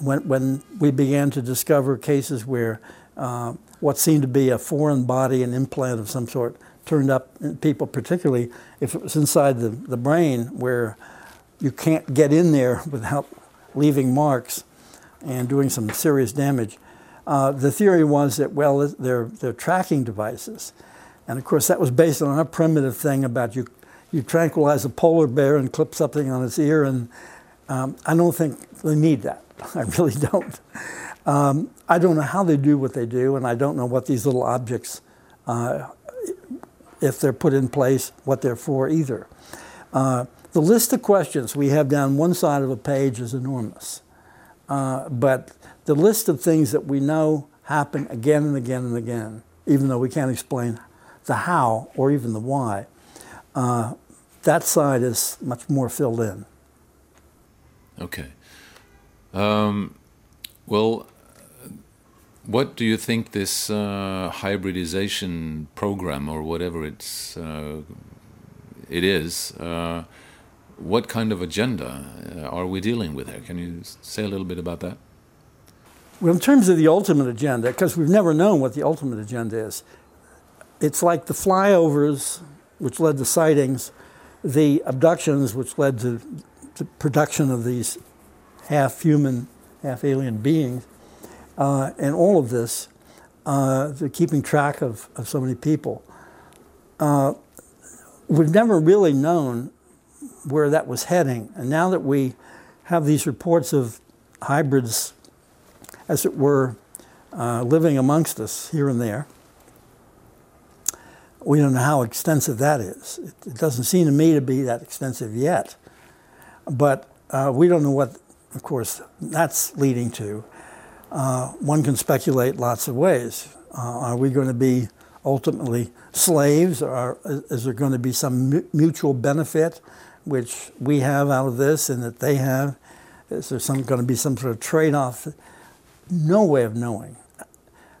when, when we began to discover cases where uh, what seemed to be a foreign body, an implant of some sort, turned up in people, particularly if it was inside the, the brain where you can't get in there [laughs] without leaving marks and doing some serious damage. Uh, the theory was that, well, they're, they're tracking devices. And of course, that was based on a primitive thing about you, you tranquilize a polar bear and clip something on its ear. And um, I don't think they need that. [laughs] I really don't. Um, I don't know how they do what they do, and I don't know what these little objects, uh, if they're put in place, what they're for either. Uh, the list of questions we have down one side of a page is enormous. Uh, but the list of things that we know happen again and again and again, even though we can't explain the how or even the why, uh, that side is much more filled in. Okay. Um, well, what do you think this uh, hybridization program or whatever it's uh, it is? Uh, what kind of agenda uh, are we dealing with here? Can you say a little bit about that? Well, in terms of the ultimate agenda, because we've never known what the ultimate agenda is, it's like the flyovers, which led to sightings, the abductions, which led to the production of these half human, half alien beings, uh, and all of this, uh, keeping track of, of so many people. Uh, we've never really known where that was heading. And now that we have these reports of hybrids, as it were, uh, living amongst us here and there, we don't know how extensive that is. It, it doesn't seem to me to be that extensive yet. But uh, we don't know what, of course, that's leading to. Uh, one can speculate lots of ways. Uh, are we going to be ultimately slaves? Or is there going to be some mutual benefit? which we have out of this and that they have? Is there some, going to be some sort of trade off? No way of knowing.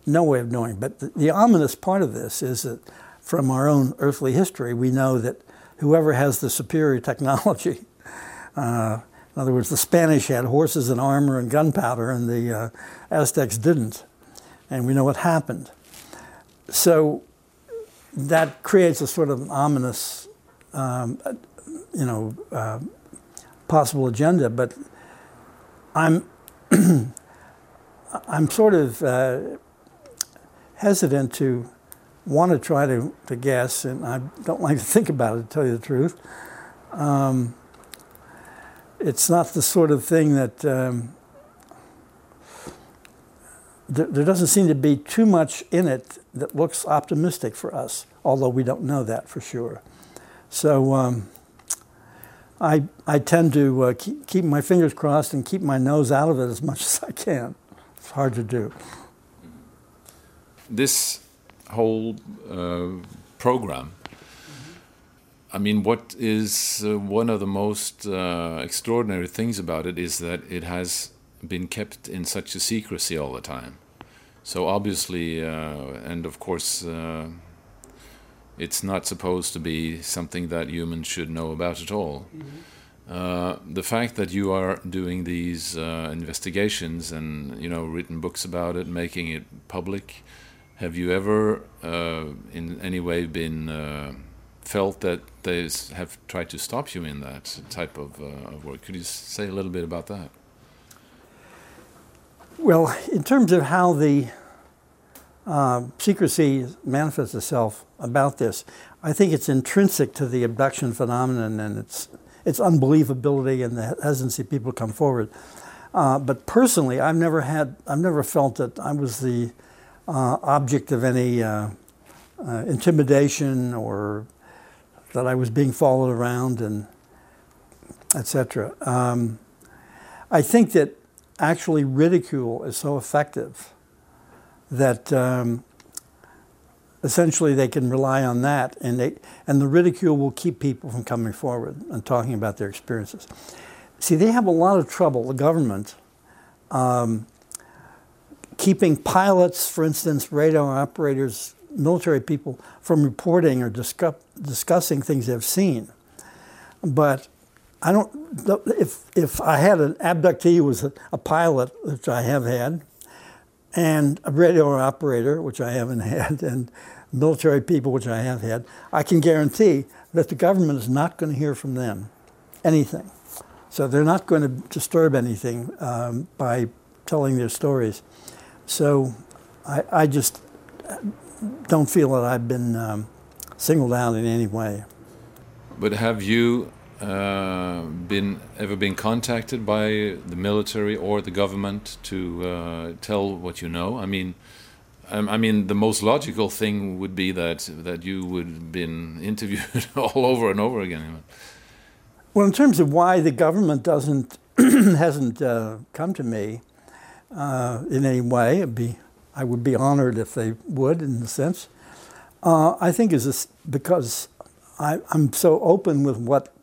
No way of knowing. But the, the, ominous part of this is that from our own earthly history, we know that whoever has the superior technology, [laughs] uh, in other words, the Spanish had horses and armor and gunpowder, and the uh, Aztecs didn't. And we know what happened. So that creates a sort of ominous um, you know, uh, possible agenda, but I'm [clears throat] I'm sort of uh, hesitant to want to try to, to guess, and I don't like [laughs] to think about it, to tell you the truth. Um, it's not the sort of thing that um, there, there, doesn't seem to be too much in it that looks optimistic for us, although we don't know that for sure. So um, I, I tend to uh, keep, keep my fingers crossed and keep my nose out of it as much [laughs] as I can. It's hard to do. This whole uh, program, I mean, what is uh, one of the most uh, extraordinary things about it is that it has been kept in such a secrecy all the time. So obviously, uh, and of course, uh, it's not supposed to be something that humans should know about at all. Mm-hmm. Uh, the fact that you are doing these uh, investigations and you know written books about it, making it public, have you ever uh, in any way been uh, felt that they have tried to stop you in that type of, uh, of work? Could you say a little bit about that? Well, in terms of how the uh, secrecy manifests itself about this. I think it's intrinsic to the abduction phenomenon and its its unbelievability and the hesitancy people come forward. Uh, but personally, I've never had, I've never felt that I was the uh, object of any uh, uh, intimidation or that I was being followed around and etc. Um, I think that actually ridicule is so effective that um, essentially they can rely on that, and they and the ridicule will keep people from coming forward and talking about their experiences. See, they have a lot of trouble. The government. Um, keeping pilots, for instance, radar operators, military people, from reporting or discuss, discussing things they've seen. But I don't. If if I had an abductee who was a, a pilot, which I have had, and a radio operator, which I haven't [laughs] had, and military people, which I have had, I can guarantee that the government is not going to hear from them anything. So they're not going to disturb anything um, by telling their stories. So I, I, just don't feel that I've been um, singled out in any way. But have you uh, been ever been contacted by the military or the government to uh, tell what you know? I mean, um, I mean, the most logical thing would be that that you would have been [laughs] interviewed all over and over again. Well, in terms of why the government doesn't [clears throat] hasn't uh, come to me uh, in any way, be I would be honored if they would, in a sense. Uh, I think is because I, I'm so open with what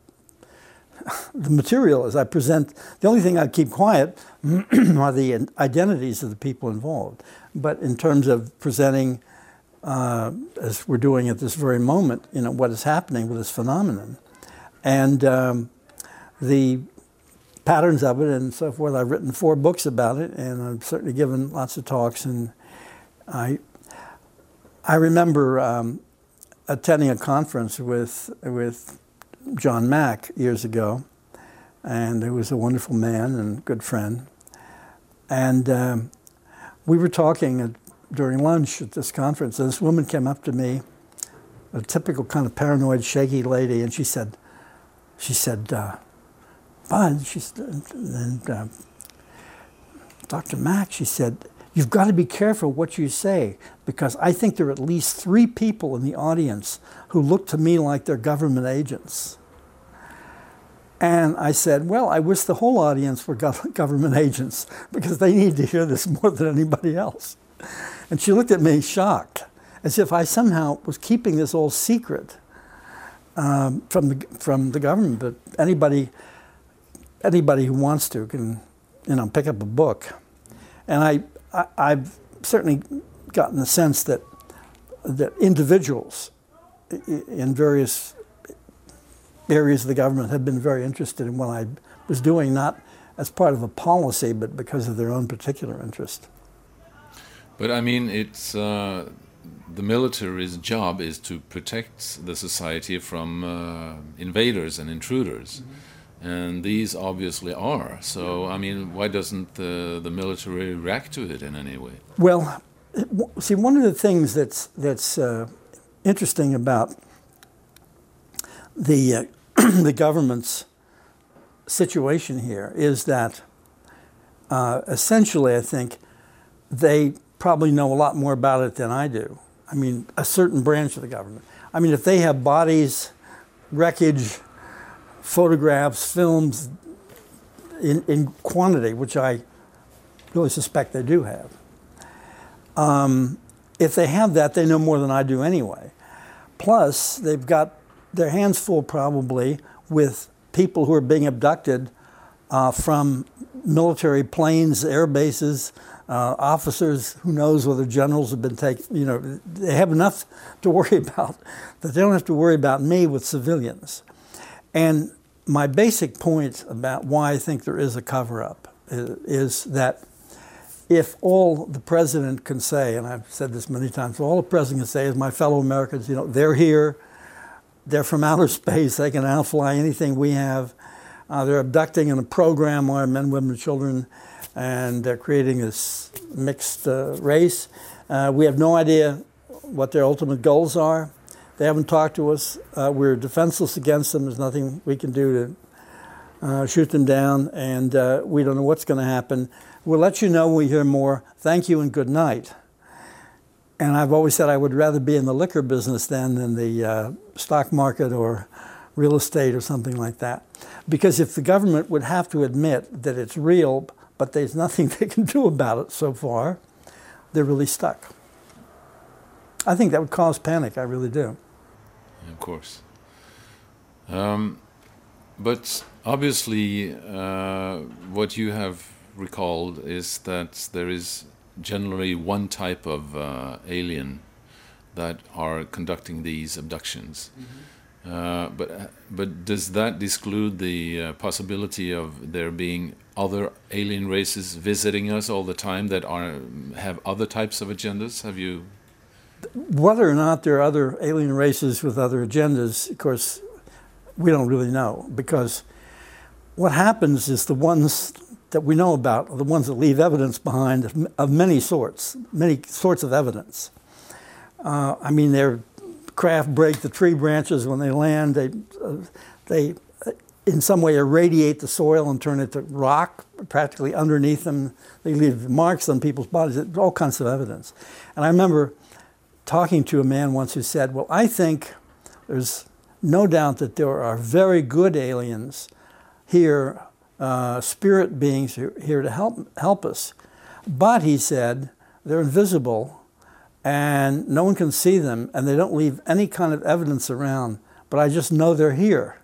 [laughs] the material is. I present. The only thing I keep quiet [clears throat] are the identities of the people involved. But in terms of presenting, uh, as we're doing at this very moment, you know what is happening with this phenomenon, and um, the patterns of it and so forth. I've written four books about it, and I've certainly given lots of talks. And I, I remember um, attending a conference with with John Mack years ago, and he was a wonderful man and good friend. And um, we were talking at, during lunch at this conference, and this woman came up to me, a typical kind of paranoid, shaky lady, and she said, she said, uh, Budd, she said, and uh, Dr. Mack, she said, you've got to be careful what you say because I think there are at least three people in the audience who look to me like they're government agents. And I said, Well, I wish the whole audience were [laughs] government agents because they need to hear this [laughs] more than anybody else. And she looked at me shocked, as if I somehow was keeping this all secret um, from, the, from the government. But anybody, anybody who wants to can you know, pick up a book. And I, I, have certainly gotten the sense that, that individuals in various areas of the government have been very interested in what I was doing, not as part of a policy, but because of their own particular interest. But I mean, it's uh, the military's job is to protect the society from uh, invaders and intruders. Mm -hmm. And these obviously are. So, I mean, why doesn't the, the military react to it in any way? Well, see, one of the things that's, that's uh, interesting about the, uh, [clears throat] the government's situation here is that uh, essentially, I think, they probably know a lot more about it than I do. I mean, a certain branch of the government. I mean, if they have bodies, wreckage, photographs, films in, in quantity, which I really suspect they do have, um, if they have that, they know more than I do anyway. Plus, they've got their hands full probably with people who are being abducted uh, from military planes, air bases, uh, officers, who knows whether generals have been taken, you know, they have enough to worry [laughs] about that they don't have to worry about me with civilians. And my basic point about why I think there is a cover up is, is that if all the president can say, and I've said this many times, all the president can say is, my fellow Americans, you know, they're here, they're from [laughs] outer space. They can outfly anything we have. Uh, they're abducting in a program where men, women, children, and they're creating this mixed uh, race. Uh, we have no idea what their ultimate goals are. They haven't talked to us. Uh, we're defenseless against them. There's nothing we can do to uh, shoot them down, and uh, we don't know what's going to happen. We'll let you know when we hear more. Thank you and good night. And I've always said I would rather be in the liquor business than in the uh, stock market or real estate or something like that. Because if the government would have to admit that it's real, but there's nothing [laughs] they can do about it so far, they're really stuck. I think that would cause panic, I really do. Of course. Um, but obviously, uh, what you have recalled is that there is generally one type of uh, alien that are conducting these abductions. Mm-hmm. Uh, but but does that exclude the uh, possibility of there being other alien races visiting us all the time that are have other types of agendas? Have you? Whether or not there are other alien races with other agendas, of course, we don't really know because what happens is the ones that we know about are the ones that leave evidence behind of many sorts, many sorts of evidence. Uh, I mean, they're craft break the tree branches when they land. They, uh, they uh, in some way irradiate the soil and turn it to rock practically underneath them. They leave marks on people's bodies, all kinds of evidence. And I remember talking to a man once who said, Well, I think there's no doubt that there are very good aliens here, uh, spirit beings here to help, help us. But he said, they're invisible and no one can see them, and they don't leave any kind of evidence around, but I just know they're here.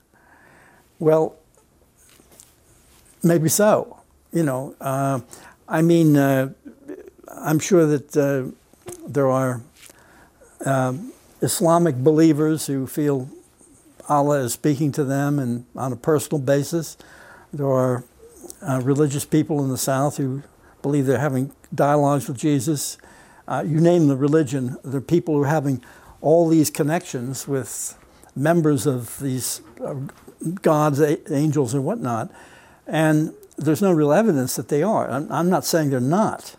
Well, maybe so. You know, uh, I mean, uh, I'm sure that uh, there are um, Islamic believers who feel Allah is speaking to them and on a personal basis. There are uh, religious people in the South who believe they're having dialogues with Jesus uh, you name the religion, there are people who are having all these connections with members of these uh, gods, angels, and whatnot. And there's no real evidence that they are. I'm, I'm not saying they're not.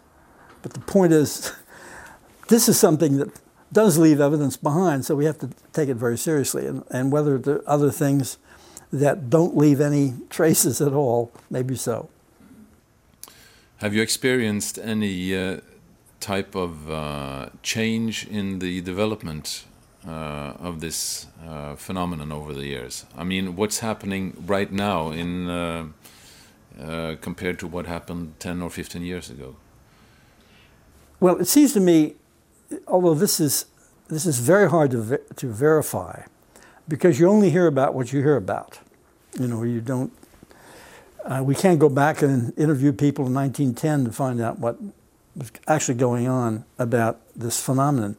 But the point is, [laughs] this is something that does leave evidence behind, so we have to take it very seriously. And, and whether are other things that don't leave any traces at all, maybe so. Have you experienced any uh, type of uh, change in the development uh, of this uh, phenomenon over the years? I mean, what's happening right now in uh, uh, compared to what happened 10 or 15 years ago? Well, it seems to me, although this is this is very hard to ver to verify, because you only hear about what you hear about. You know, you don't. Uh, we can't go back and interview people in 1910 to find out what was actually going on about this phenomenon.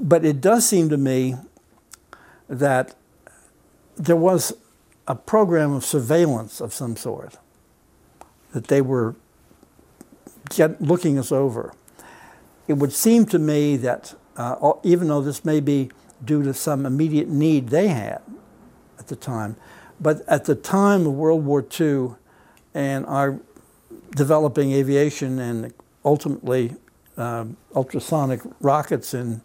But it does seem to me that there was a program of surveillance of some sort, that they were get, looking us over. It would seem to me that uh, even though this may be due to some immediate need they had at the time, but at the time of World War II and our developing aviation and ultimately um, ultrasonic rockets and,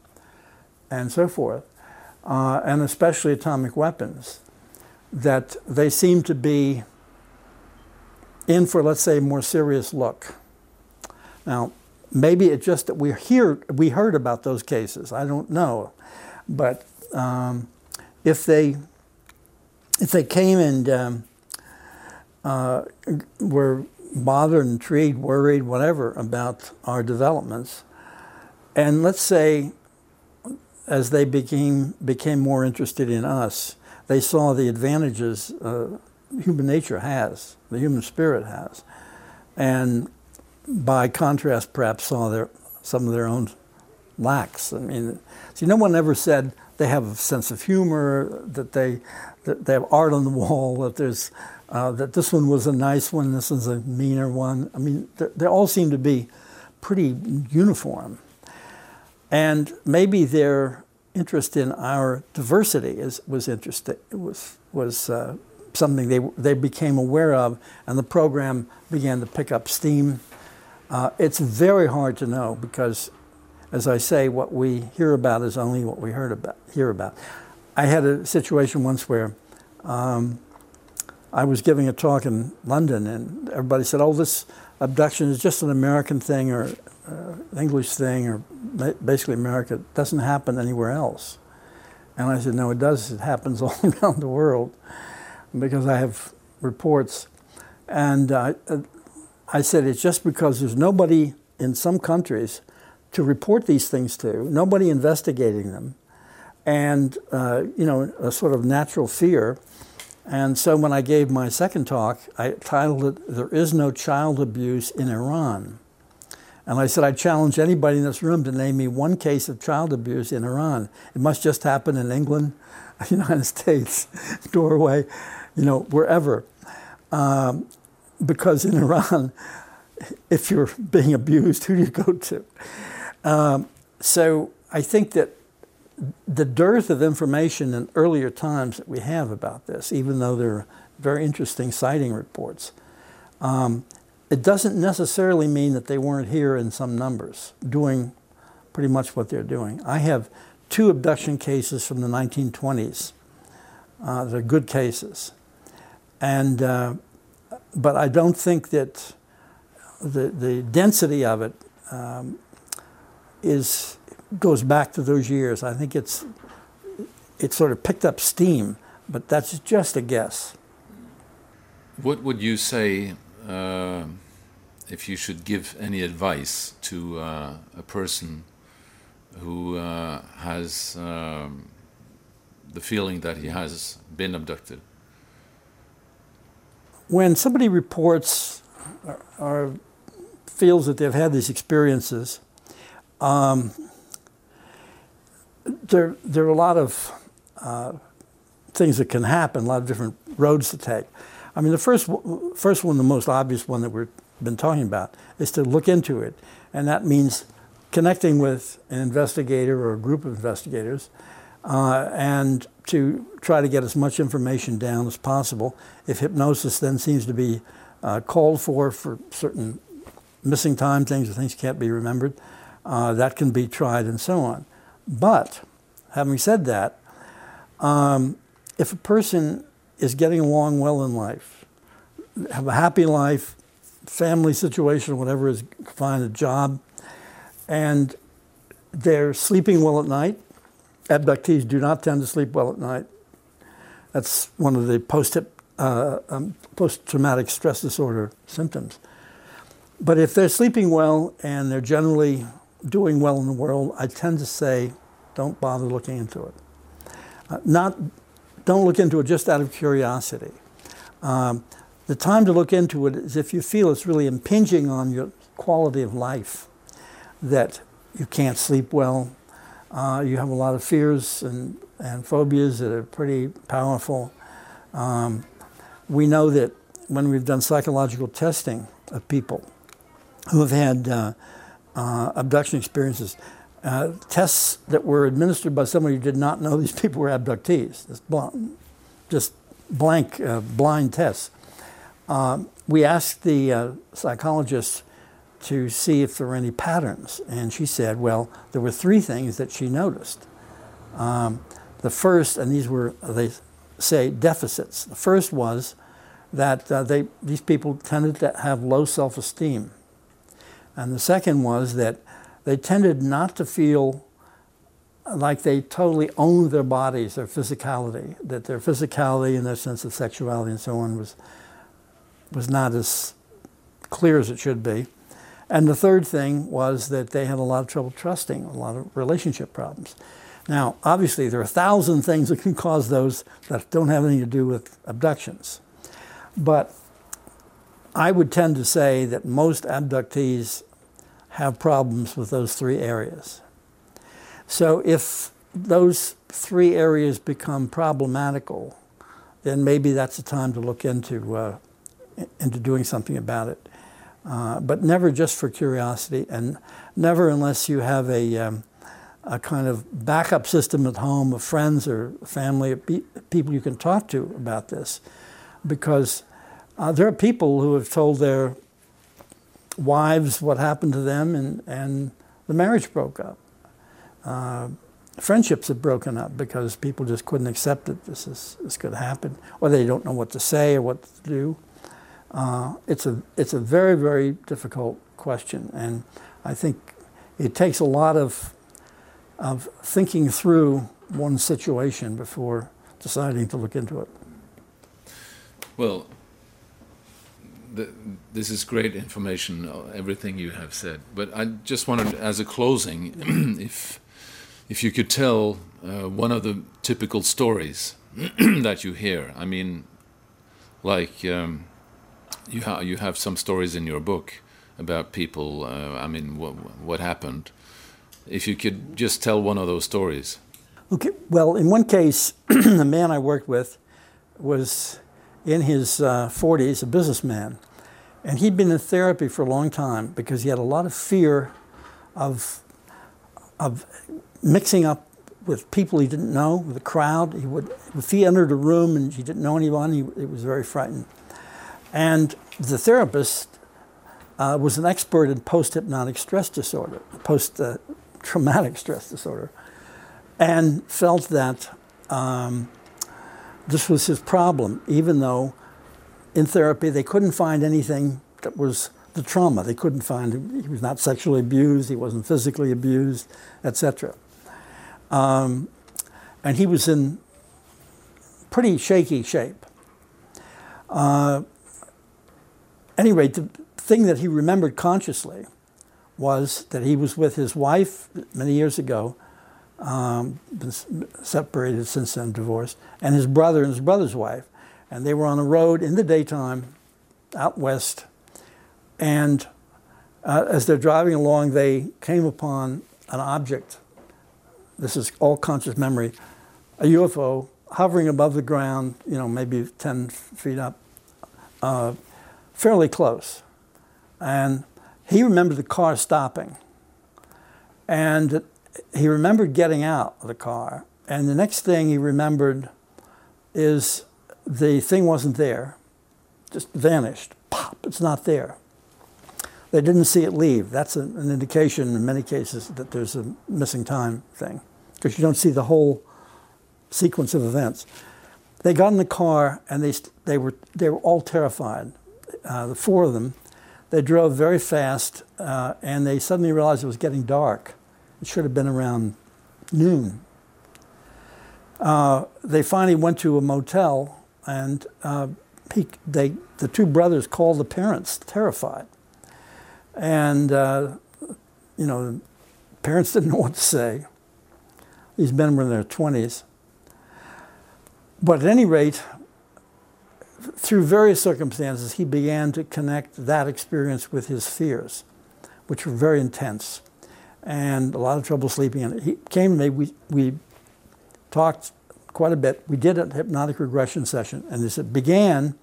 and so forth, uh, and especially atomic weapons, that they seem to be in for, let's say, a more serious look. Now, maybe it's just that we hear we heard about those cases. I don't know, but um, if they if they came and um, uh, were bothered, intrigued, worried, whatever about our developments. And let's say, as they became became more interested in us, they saw the advantages uh, human nature has, the human spirit has, and by contrast, perhaps saw their some of their own lacks. I mean, see, no one ever said they have a sense of humor, that they that they have art on the wall, that there's uh, that this one was a nice one, this one's a meaner one. I mean, they all seem to be pretty uniform. And maybe their interest in our diversity is, was interesting, was, was uh, something they, they became aware of, and the program began to pick up steam. Uh, it's very hard to know because, as I say, what we hear about is only what we heard about, hear about. I had a situation once where um, I was giving a talk in London, and everybody said, "Oh, this abduction is just an American thing or uh, English thing, or basically America. It doesn't happen anywhere else." And I said, "No, it does. It happens [laughs] all around the world, because I have reports." And uh, I said, "It's just because there's nobody in some countries to report these things to, nobody investigating them, and uh, you know, a sort of natural fear." And so when I gave my second talk, I titled it, There is No Child Abuse in Iran. And I said, I challenge anybody in this room to name me one case of child abuse in Iran. It must just happen in England, [laughs] United States, [laughs] Norway, you know, wherever. Um, because in Iran, [laughs] if you're being abused, who do you go to? Um, so I think that the dearth of information in earlier times that we have about this, even though there are very interesting sighting reports, um, it doesn't necessarily mean that they weren't here in some numbers doing pretty much what they're doing. I have two abduction cases from the 1920s. Uh, they're good cases. And, uh, but I don't think that the, the density of it um, is, goes back to those years. I think it's, it sort of picked up steam, but that's just a guess. What would you say uh, if you should give any advice to uh, a person who uh, has um, the feeling that he has been abducted? When somebody reports or, or feels that they've had these experiences, um, there, there are a lot of uh, things that can happen, a lot of different roads to take. I mean, the first, first one, the most obvious one that we've been talking about, is to look into it. And that means connecting with an investigator or a group of investigators uh, and to try to get as much information down as possible. If hypnosis then seems to be uh, called for for certain missing time things or things can't be remembered, uh, that can be tried and so on. But having said that, um, if a person is getting along well in life, have a happy life, family situation, whatever is, find a job, and they're sleeping well at night. Abductees do not tend to sleep well at night. That's one of the post uh, um, post-traumatic stress disorder symptoms. But if they're sleeping well and they're generally doing well in the world, I tend to say, don't bother looking into it. Uh, not, don't look into it just out of curiosity. Um, the time to look into it is if you feel it's really impinging on your quality of life, that you can't sleep well, uh, you have a lot of fears and, and phobias that are pretty powerful. Um, we know that when we've done psychological testing of people who have had uh, uh, abduction experiences, uh, tests that were administered by somebody who did not know these people were abductees, just, bl- just blank, uh, blind tests. Um, we asked the uh, psychologist to see if there were any patterns, and she said, well, there were three things that she noticed. Um, the first, and these were, they say, deficits. The first was that uh, they, these people tended to have low self esteem. And the second was that they tended not to feel like they totally owned their bodies, their physicality, that their physicality and their sense of sexuality and so on was, was not as clear as it should be. And the third thing was that they had a lot of trouble trusting, a lot of relationship problems. Now, obviously, there are a thousand things that can cause those that don't have anything to do with abductions. But I would tend to say that most abductees have problems with those three areas. So if those three areas become problematical, then maybe that's the time to look into, uh, into doing something about it. Uh, but never just for curiosity, and never unless you have a, um, a kind of backup system at home of friends or family, people you can talk to about this. Because uh, there are people who have told their wives what happened to them, and, and the marriage broke up. Uh, friendships have broken up because people just couldn't accept that this is this could happen, or they don't know what to say or what to do. Uh, it's a it's a very very difficult question, and I think it takes a lot of of thinking through one situation before deciding to look into it. Well, the, this is great information, everything you have said. But I just wanted, as a closing, [clears throat] if if you could tell uh, one of the typical stories [clears throat] that you hear. I mean, like um, you, ha- you have some stories in your book about people. Uh, I mean, what, what happened? If you could just tell one of those stories. Okay. Well, in one case, [clears throat] the man I worked with was in his uh, 40s, a businessman, and he'd been in therapy for a long time because he had a lot of fear of of mixing up with people he didn't know, with a crowd. He would, if he entered a room and he didn't know anyone, he, he was very frightened. And the therapist uh, was an expert in post-hypnotic stress disorder, post-traumatic stress disorder, and felt that um, this was his problem, even though in therapy they couldn't find anything that was the trauma. They couldn't find he was not sexually abused, he wasn't physically abused, etc. Um, and he was in pretty shaky shape. Uh, anyway, the thing that he remembered consciously was that he was with his wife many years ago, um, separated since then, divorced, and his brother and his brother's wife. And they were on a road in the daytime out west. And uh, as they're driving along, they came upon an object. This is all conscious memory, a UFO hovering above the ground, you know, maybe 10 feet up, uh, fairly close. And he remembered the car stopping. And he remembered getting out of the car. And the next thing he remembered is the thing wasn't there, just vanished. Pop, it's not there. They didn't see it leave. That's an, indication in many cases that there's a missing time thing, because you don't see the whole sequence of events. They got in the car and they, they, were, they were all terrified, uh, the four of them. They drove very fast uh, and they suddenly realized it was getting dark. It should have been around noon. Uh, they finally went to a motel and uh, he, they, the two brothers called the parents, terrified. And, uh, you know, parents [laughs] didn't know what to say. These men were in their 20s. But at any rate, through various circumstances, he began to connect that experience with his fears, which were very intense and a lot of trouble sleeping. And he came to me, we, we talked quite a bit. We did a hypnotic regression session, and this it began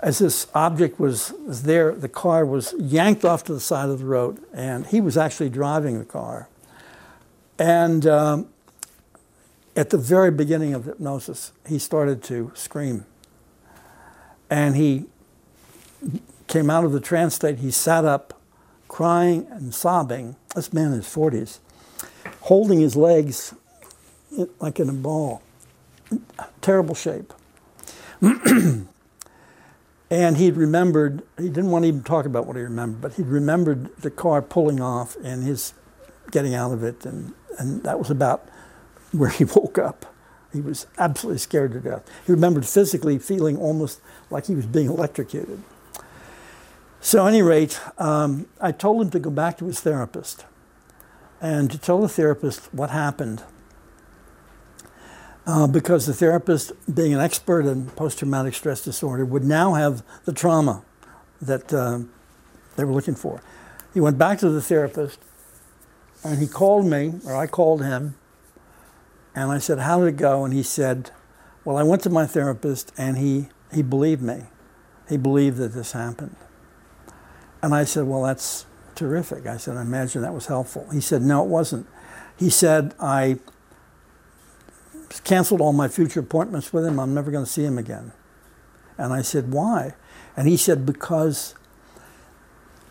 as this object was, was there, the car was yanked off to the side of the road, and he was actually driving the car. And um, at the very beginning of hypnosis, he started to scream. And he came out of the trance state, he sat up, crying and sobbing. This man in his 40s, holding his legs like in a ball. Terrible shape. [clears throat] and he'd remembered, he didn't want to even talk about what he remembered, but he'd remembered the car pulling off and his getting out of it. And, and that was about where he [laughs] woke up. He was absolutely scared to death. He remembered physically feeling almost like he was being electrocuted. So, at any rate, um, I told him to go back to his therapist and to tell the therapist what happened uh, because the therapist, being an expert in post traumatic stress disorder, would now have the trauma that uh, they were looking for. He went back to the therapist and he called me, or I called him, and I said, How did it go? And he said, Well, I went to my therapist and he, he believed me. He believed that this happened. And I said, Well, that's terrific. I said, I imagine that was helpful. He said, No, it wasn't. He said, I canceled all my future appointments with him. I'm never going to see him again. And I said, Why? And he said, Because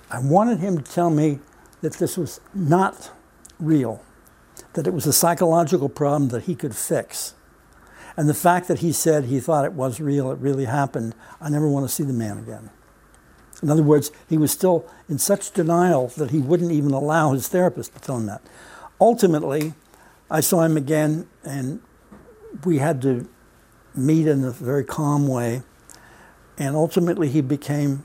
I wanted him to tell me that this was not real, that it was a psychological problem that he could fix. And the fact that he said he thought it was real, it really happened, I never want to see the man again. In other words, he was still in such denial that he wouldn't even allow his therapist to tell him that. Ultimately, I saw him again, and we had to meet in a very calm way. And ultimately, he became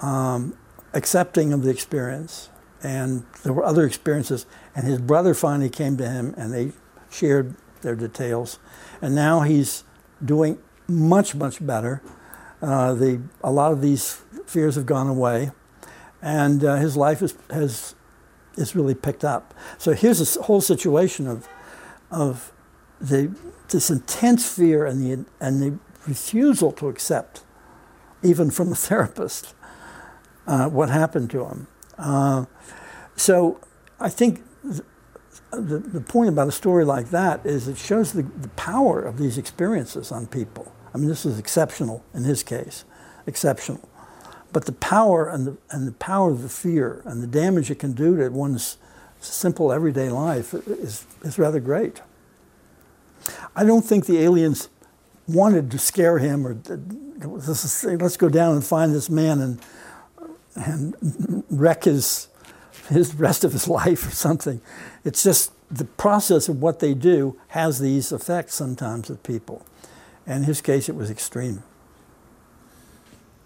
um, accepting of the experience. And there were other experiences. And his brother finally came to him, and they shared their details. And now he's doing much, much better. Uh, the, a lot of these fears have gone away. and uh, his life is, has is really picked up. So here's a whole situation of of the this intense fear and the and the refusal to accept, even from the [laughs] therapist, uh, what happened to him. Uh, so I think the, the point about a story like that is it shows the, the power of these experiences on people. I mean, this is exceptional in his case, exceptional. But the power and the, and the power of the fear and the damage it can do to one's simple everyday life is, is rather great. I don't think the aliens wanted to scare him or let's go down and find this man and, and wreck his his rest of his life or something. It's just the process of what they do has these effects sometimes with people. And in his case, it was extreme.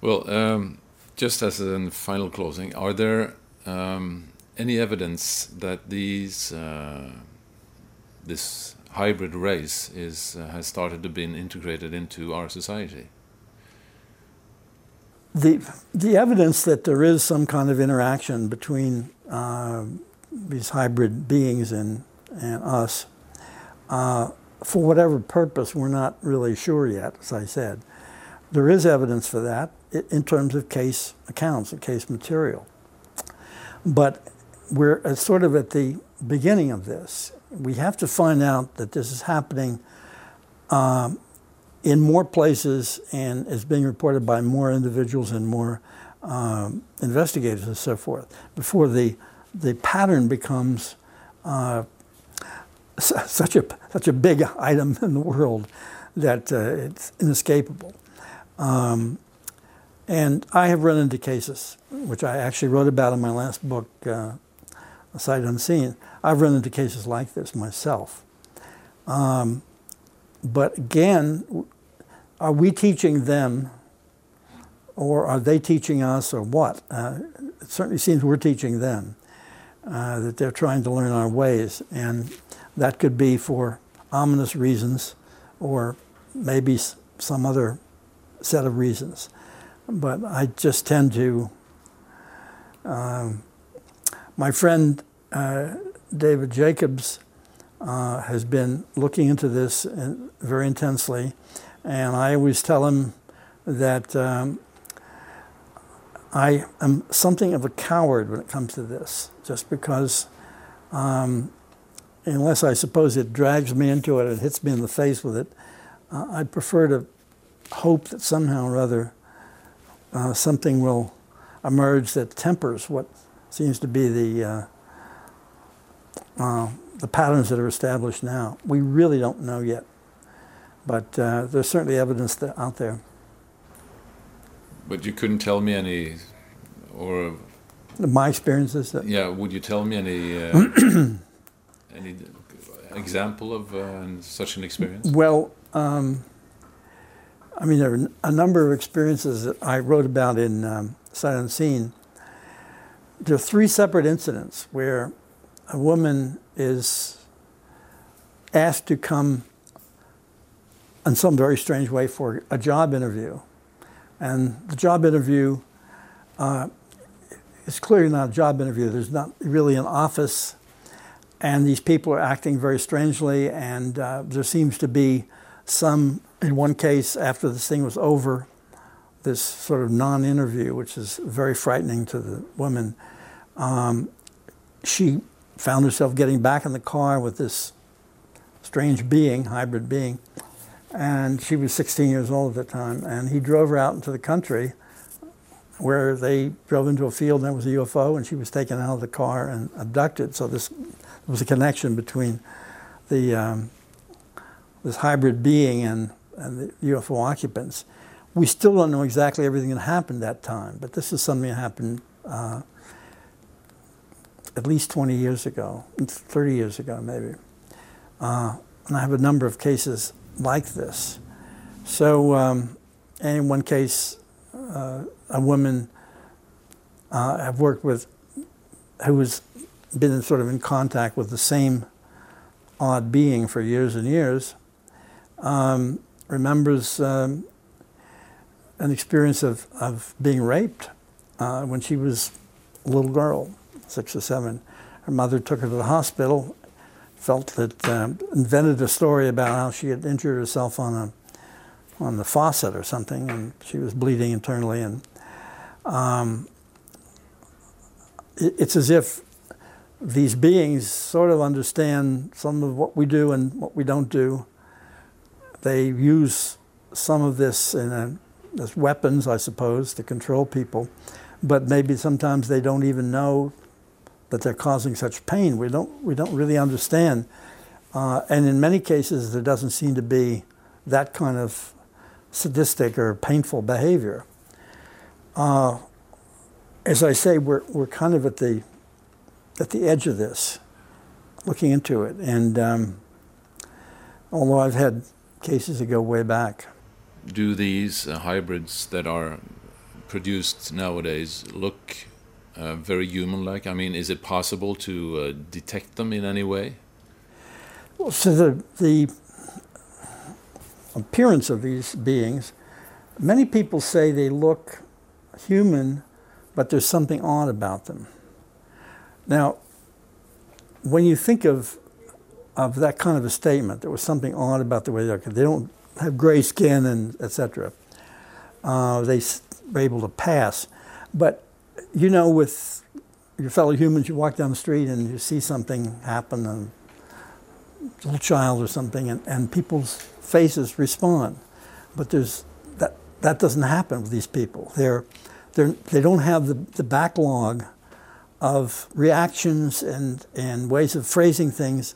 Well, um, just as a final closing, are there um, any evidence that these uh, this hybrid race is uh, has started to be integrated into our society? The the evidence that there is some kind of interaction between uh, these hybrid beings and, and us. Uh, for whatever purpose, we're not really sure yet, as I said. There is evidence for that in terms of case accounts and case material. But we're sort of at the beginning of this. We have to find out that this is happening um, in more places and is being reported by more individuals and more um, investigators and so forth before the the pattern becomes uh, such a such a big item in the world that uh, it's inescapable. Um, and I have run into cases, which I actually wrote about in my last book, uh, Sight Unseen. I've run into cases like this myself. Um, but again, are we teaching them or are they teaching us, or what? Uh, it certainly seems we're teaching them uh, that they're trying to learn our ways, and that could be for ominous reasons, or maybe some other set of reasons. But I just tend to. Um, my friend uh, David Jacobs uh, has been looking into this uh, very intensely, and I always tell him that um, I am something of a coward when it comes to this, just because, um, unless I suppose it drags me into it and hits me in the face with it, uh, I prefer to hope that somehow or other uh, something will emerge that tempers what seems to be the uh, uh the patterns that are established now. We really don't know yet, but uh, there's certainly evidence that, out there. But you couldn't tell me any, or my experiences. That, yeah, would you tell me any uh, [clears throat] any example of uh, such an experience? Well, um, I mean, there are a number of experiences that I wrote about in um, Sight Unseen. There are three separate incidents where a woman is asked to come in some very strange way for a job interview and the job interview uh, is clearly not a job interview. There's not really an office, and these people are acting very strangely. And uh, there seems to be some, in one case, after this thing was over, this sort of non interview, which is very frightening to the woman. Um, she found herself getting back in the car with this strange being, hybrid being, and she was 16 years old at the time. And he drove her out into the country where they drove into a field and there was a UFO, and she was taken out of the car and abducted. So this was a connection between the um, this hybrid being and, and the UFO occupants. We still don't know exactly everything that happened that time, but this is something that happened uh, at least 20 years ago, 30 years ago maybe. Uh, and I have a number of cases like this. So, um, in one case, uh, a woman uh, I've worked with who has been sort of in contact with the same odd being for years and years um, remembers um, an experience of, of being raped uh, when she was a little girl, six or seven. Her mother took her to the hospital, felt that, um, invented a story about how she had injured herself on a on the faucet or something, and she was bleeding internally. And um, it, it's as if these beings sort of understand some of what we do and what we don't do. They use some of this in a, as weapons, I suppose, to control people, but maybe sometimes they don't even know that they're causing such pain. We don't, we don't really understand. Uh, and in many cases, there doesn't seem to be that kind of sadistic or painful behavior. Uh, as I say, we're, we're kind of at the, at the edge of this, looking into it. And um, although I've had cases that go way back. Do these uh, hybrids that are produced nowadays look uh, very human-like? I mean, is it possible to uh, detect them in any way? Well, so the the appearance of these beings, many people say they look human, but there's something odd about them. Now, when you think of of that kind of a statement, there was something odd about the way they. They don't have gray skin and etc. Uh, they were able to pass, but you know, with your fellow humans, you walk down the street and you see something happen, and a little child or something, and, and people's faces respond. But there's that that doesn't happen with these people. They're, they're they don't have the, the backlog of reactions and, and ways of phrasing things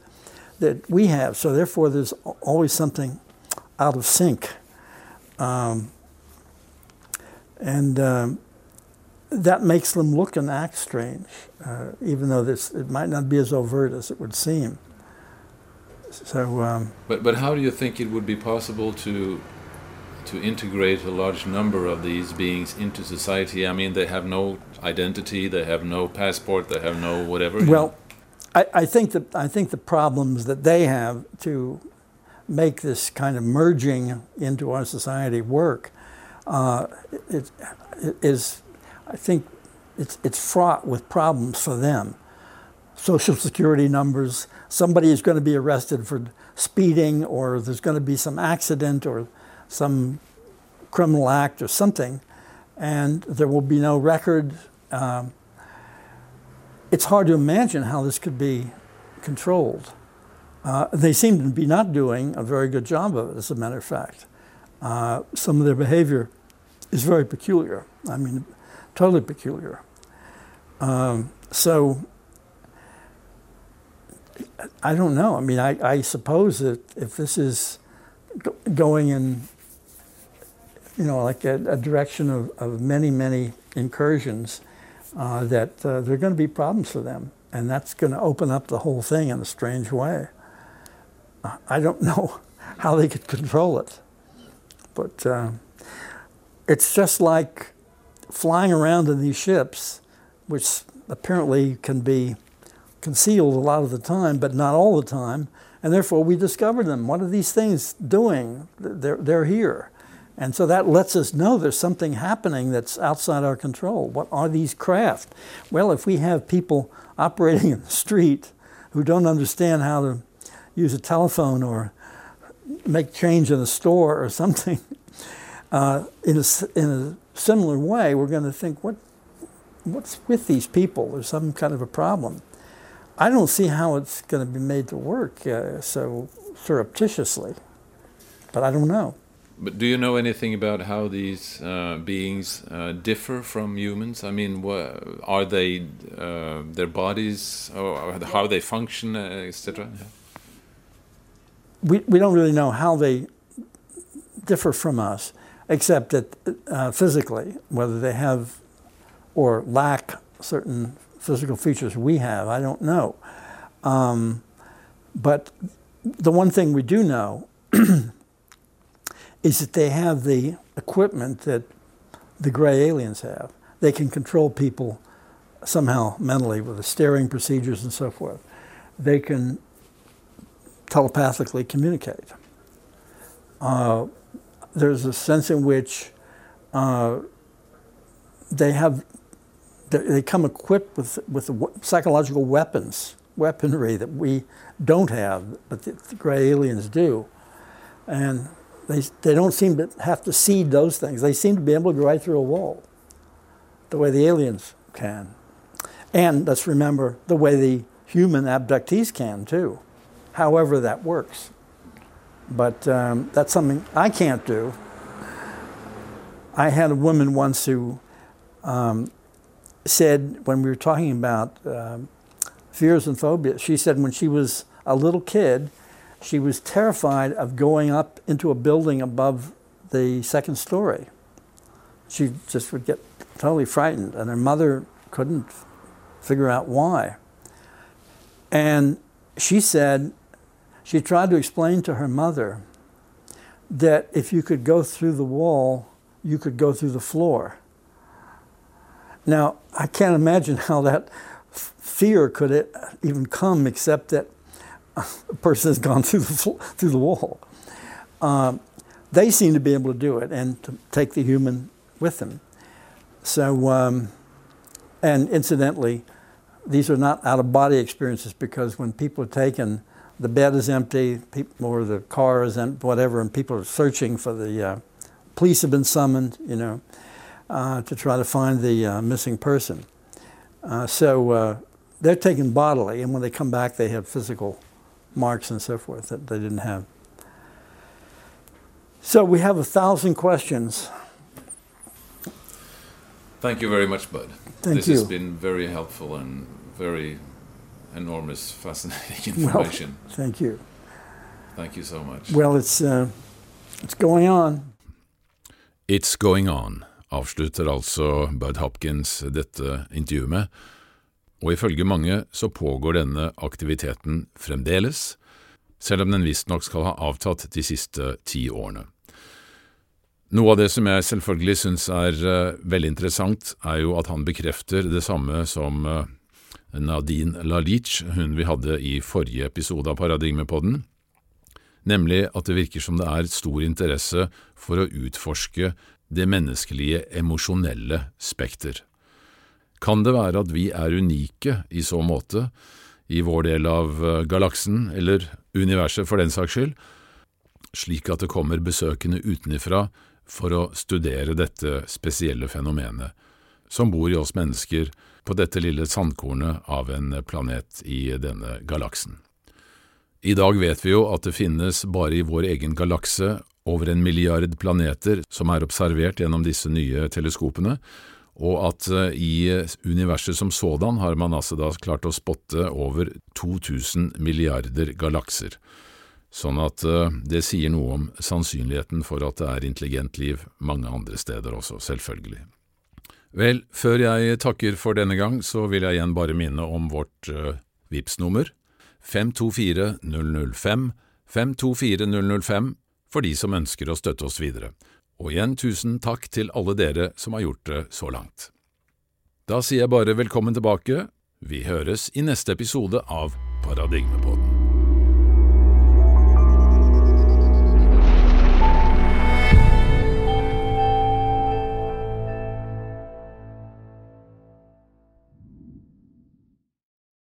that we have. So therefore, there's always something out of sync. Um, and um, that makes them look and act strange, uh, even though this it might not be as overt as it would seem. So, um, but but how do you think it would be possible to to integrate a large number of these beings into society? I mean, they have no identity, they have no passport, they have no whatever. Well, I, I think that I think the problems that they have to make this kind of merging into our society work uh, it, it is I think it's, it's fraught with problems for them. Social security numbers, somebody is going to be arrested for speeding, or there's going to be some accident or some criminal act or something, and there will be no record. Um, it's hard to imagine how this could be controlled. Uh, they seem to be not doing a very good job of it, as a matter of fact. Uh, some of their behavior is very peculiar. I mean, totally peculiar. Um, so I don't know. I mean, I, I suppose that if this is going in, you know, like a, a direction of, of, many, many incursions, uh, that uh, there are going to be problems for them. And that's going to open up the whole thing in a strange way. I don't [laughs] know how they could control it. But uh, it's just like flying around in these ships, which apparently can be concealed a lot of the time, but not all the time. And therefore, we discover them. What are these things doing? They're, they're here. And so that lets us know there's something happening that's outside our control. What are these craft? Well, if we have people operating [laughs] in the street who don't understand how to use a telephone or make change in a store or something, [laughs] uh, in, a, in a similar way, we're going to think, what, what's with these people? There's some kind of a problem. I don't see how it's going to be made to work uh, so surreptitiously, but I don't know. But do you know anything about how these uh, beings uh, differ from humans? I mean, what, are they uh, their bodies, or how they function, uh, etc.? We we don't really know how they differ from us except that uh, physically, whether they have or lack certain physical features we have, I don't know. Um, but the one thing we do know [clears throat] [clears throat] is that they have the equipment that the gray aliens have. They can control people somehow mentally with the staring procedures and so forth. They can telepathically communicate. Uh, there's a sense in which uh, they have they come equipped with, with psychological weapons, weaponry that we don't have, but the, the gray aliens do. And they, they don't seem to have to seed those things. They seem to be able to go right through a wall, the way the aliens can. And let's remember the way the human abductees can, too, however that works. But um, that's something I can't do. I had a woman once who um, said, when we were talking about um, fears and phobias, she said when she was a little kid, she was terrified of going up into a building above the second story. She just would get totally frightened, and her mother couldn't figure out why. And she said she tried to explain to her mother that if you could go through the wall, you could go through the floor. Now, I can't imagine how that fear could even come except that a [laughs] person has gone through the, through the wall. Um, they seem to be able to do it and to take the human with them. So, um, and incidentally, these are not out of body experiences because when people are taken, the bed is empty, or the car is empty, whatever, and people are searching for the uh, police have been summoned, you know, uh, to try to find the uh, missing person. Uh, so uh, they're taken bodily, and when they come back, they have physical marks and so forth that they didn't have. So we have a thousand questions. Thank you very much, Budd. Thank this you. has been very helpful and very enormous, [laughs] fascinating information. Well, thank you. Thank you so much. Well, it's, uh, it's going on. It's going on, avslutter altså Budd Hopkins dette intervjuet med, og ifølge mange så pågår denne aktiviteten fremdeles, selv om den visstnok skal ha avtatt de siste ti årene. Noe av det som jeg selvfølgelig syns er uh, veldig interessant, er jo at han bekrefter det samme som uh, Nadine Lalic, hun vi hadde i forrige episode av Paradigmepodden, nemlig at det virker som det er stor interesse for å utforske det menneskelige emosjonelle spekter. Kan det være at vi er unike i så måte, i vår del av eh, galaksen, eller universet for den saks skyld, slik at det kommer besøkende utenifra for å studere dette spesielle fenomenet, som bor i oss mennesker på dette lille sandkornet av en planet i denne galaksen. I dag vet vi jo at det finnes bare i vår egen galakse over en milliard planeter som er observert gjennom disse nye teleskopene, og at eh, i universet som sådan har man altså da klart å spotte over 2000 milliarder galakser. Sånn at eh, det sier noe om sannsynligheten for at det er intelligent liv mange andre steder også, selvfølgelig. Vel, før jeg takker for denne gang, så vil jeg igjen bare minne om vårt uh, VIPS-nummer 524 005 524 005 for de som ønsker å støtte oss videre. Og igjen tusen takk til alle dere som har gjort det så langt. Da sier jeg bare velkommen tilbake. Vi høres i neste episode av Paradigmepodden.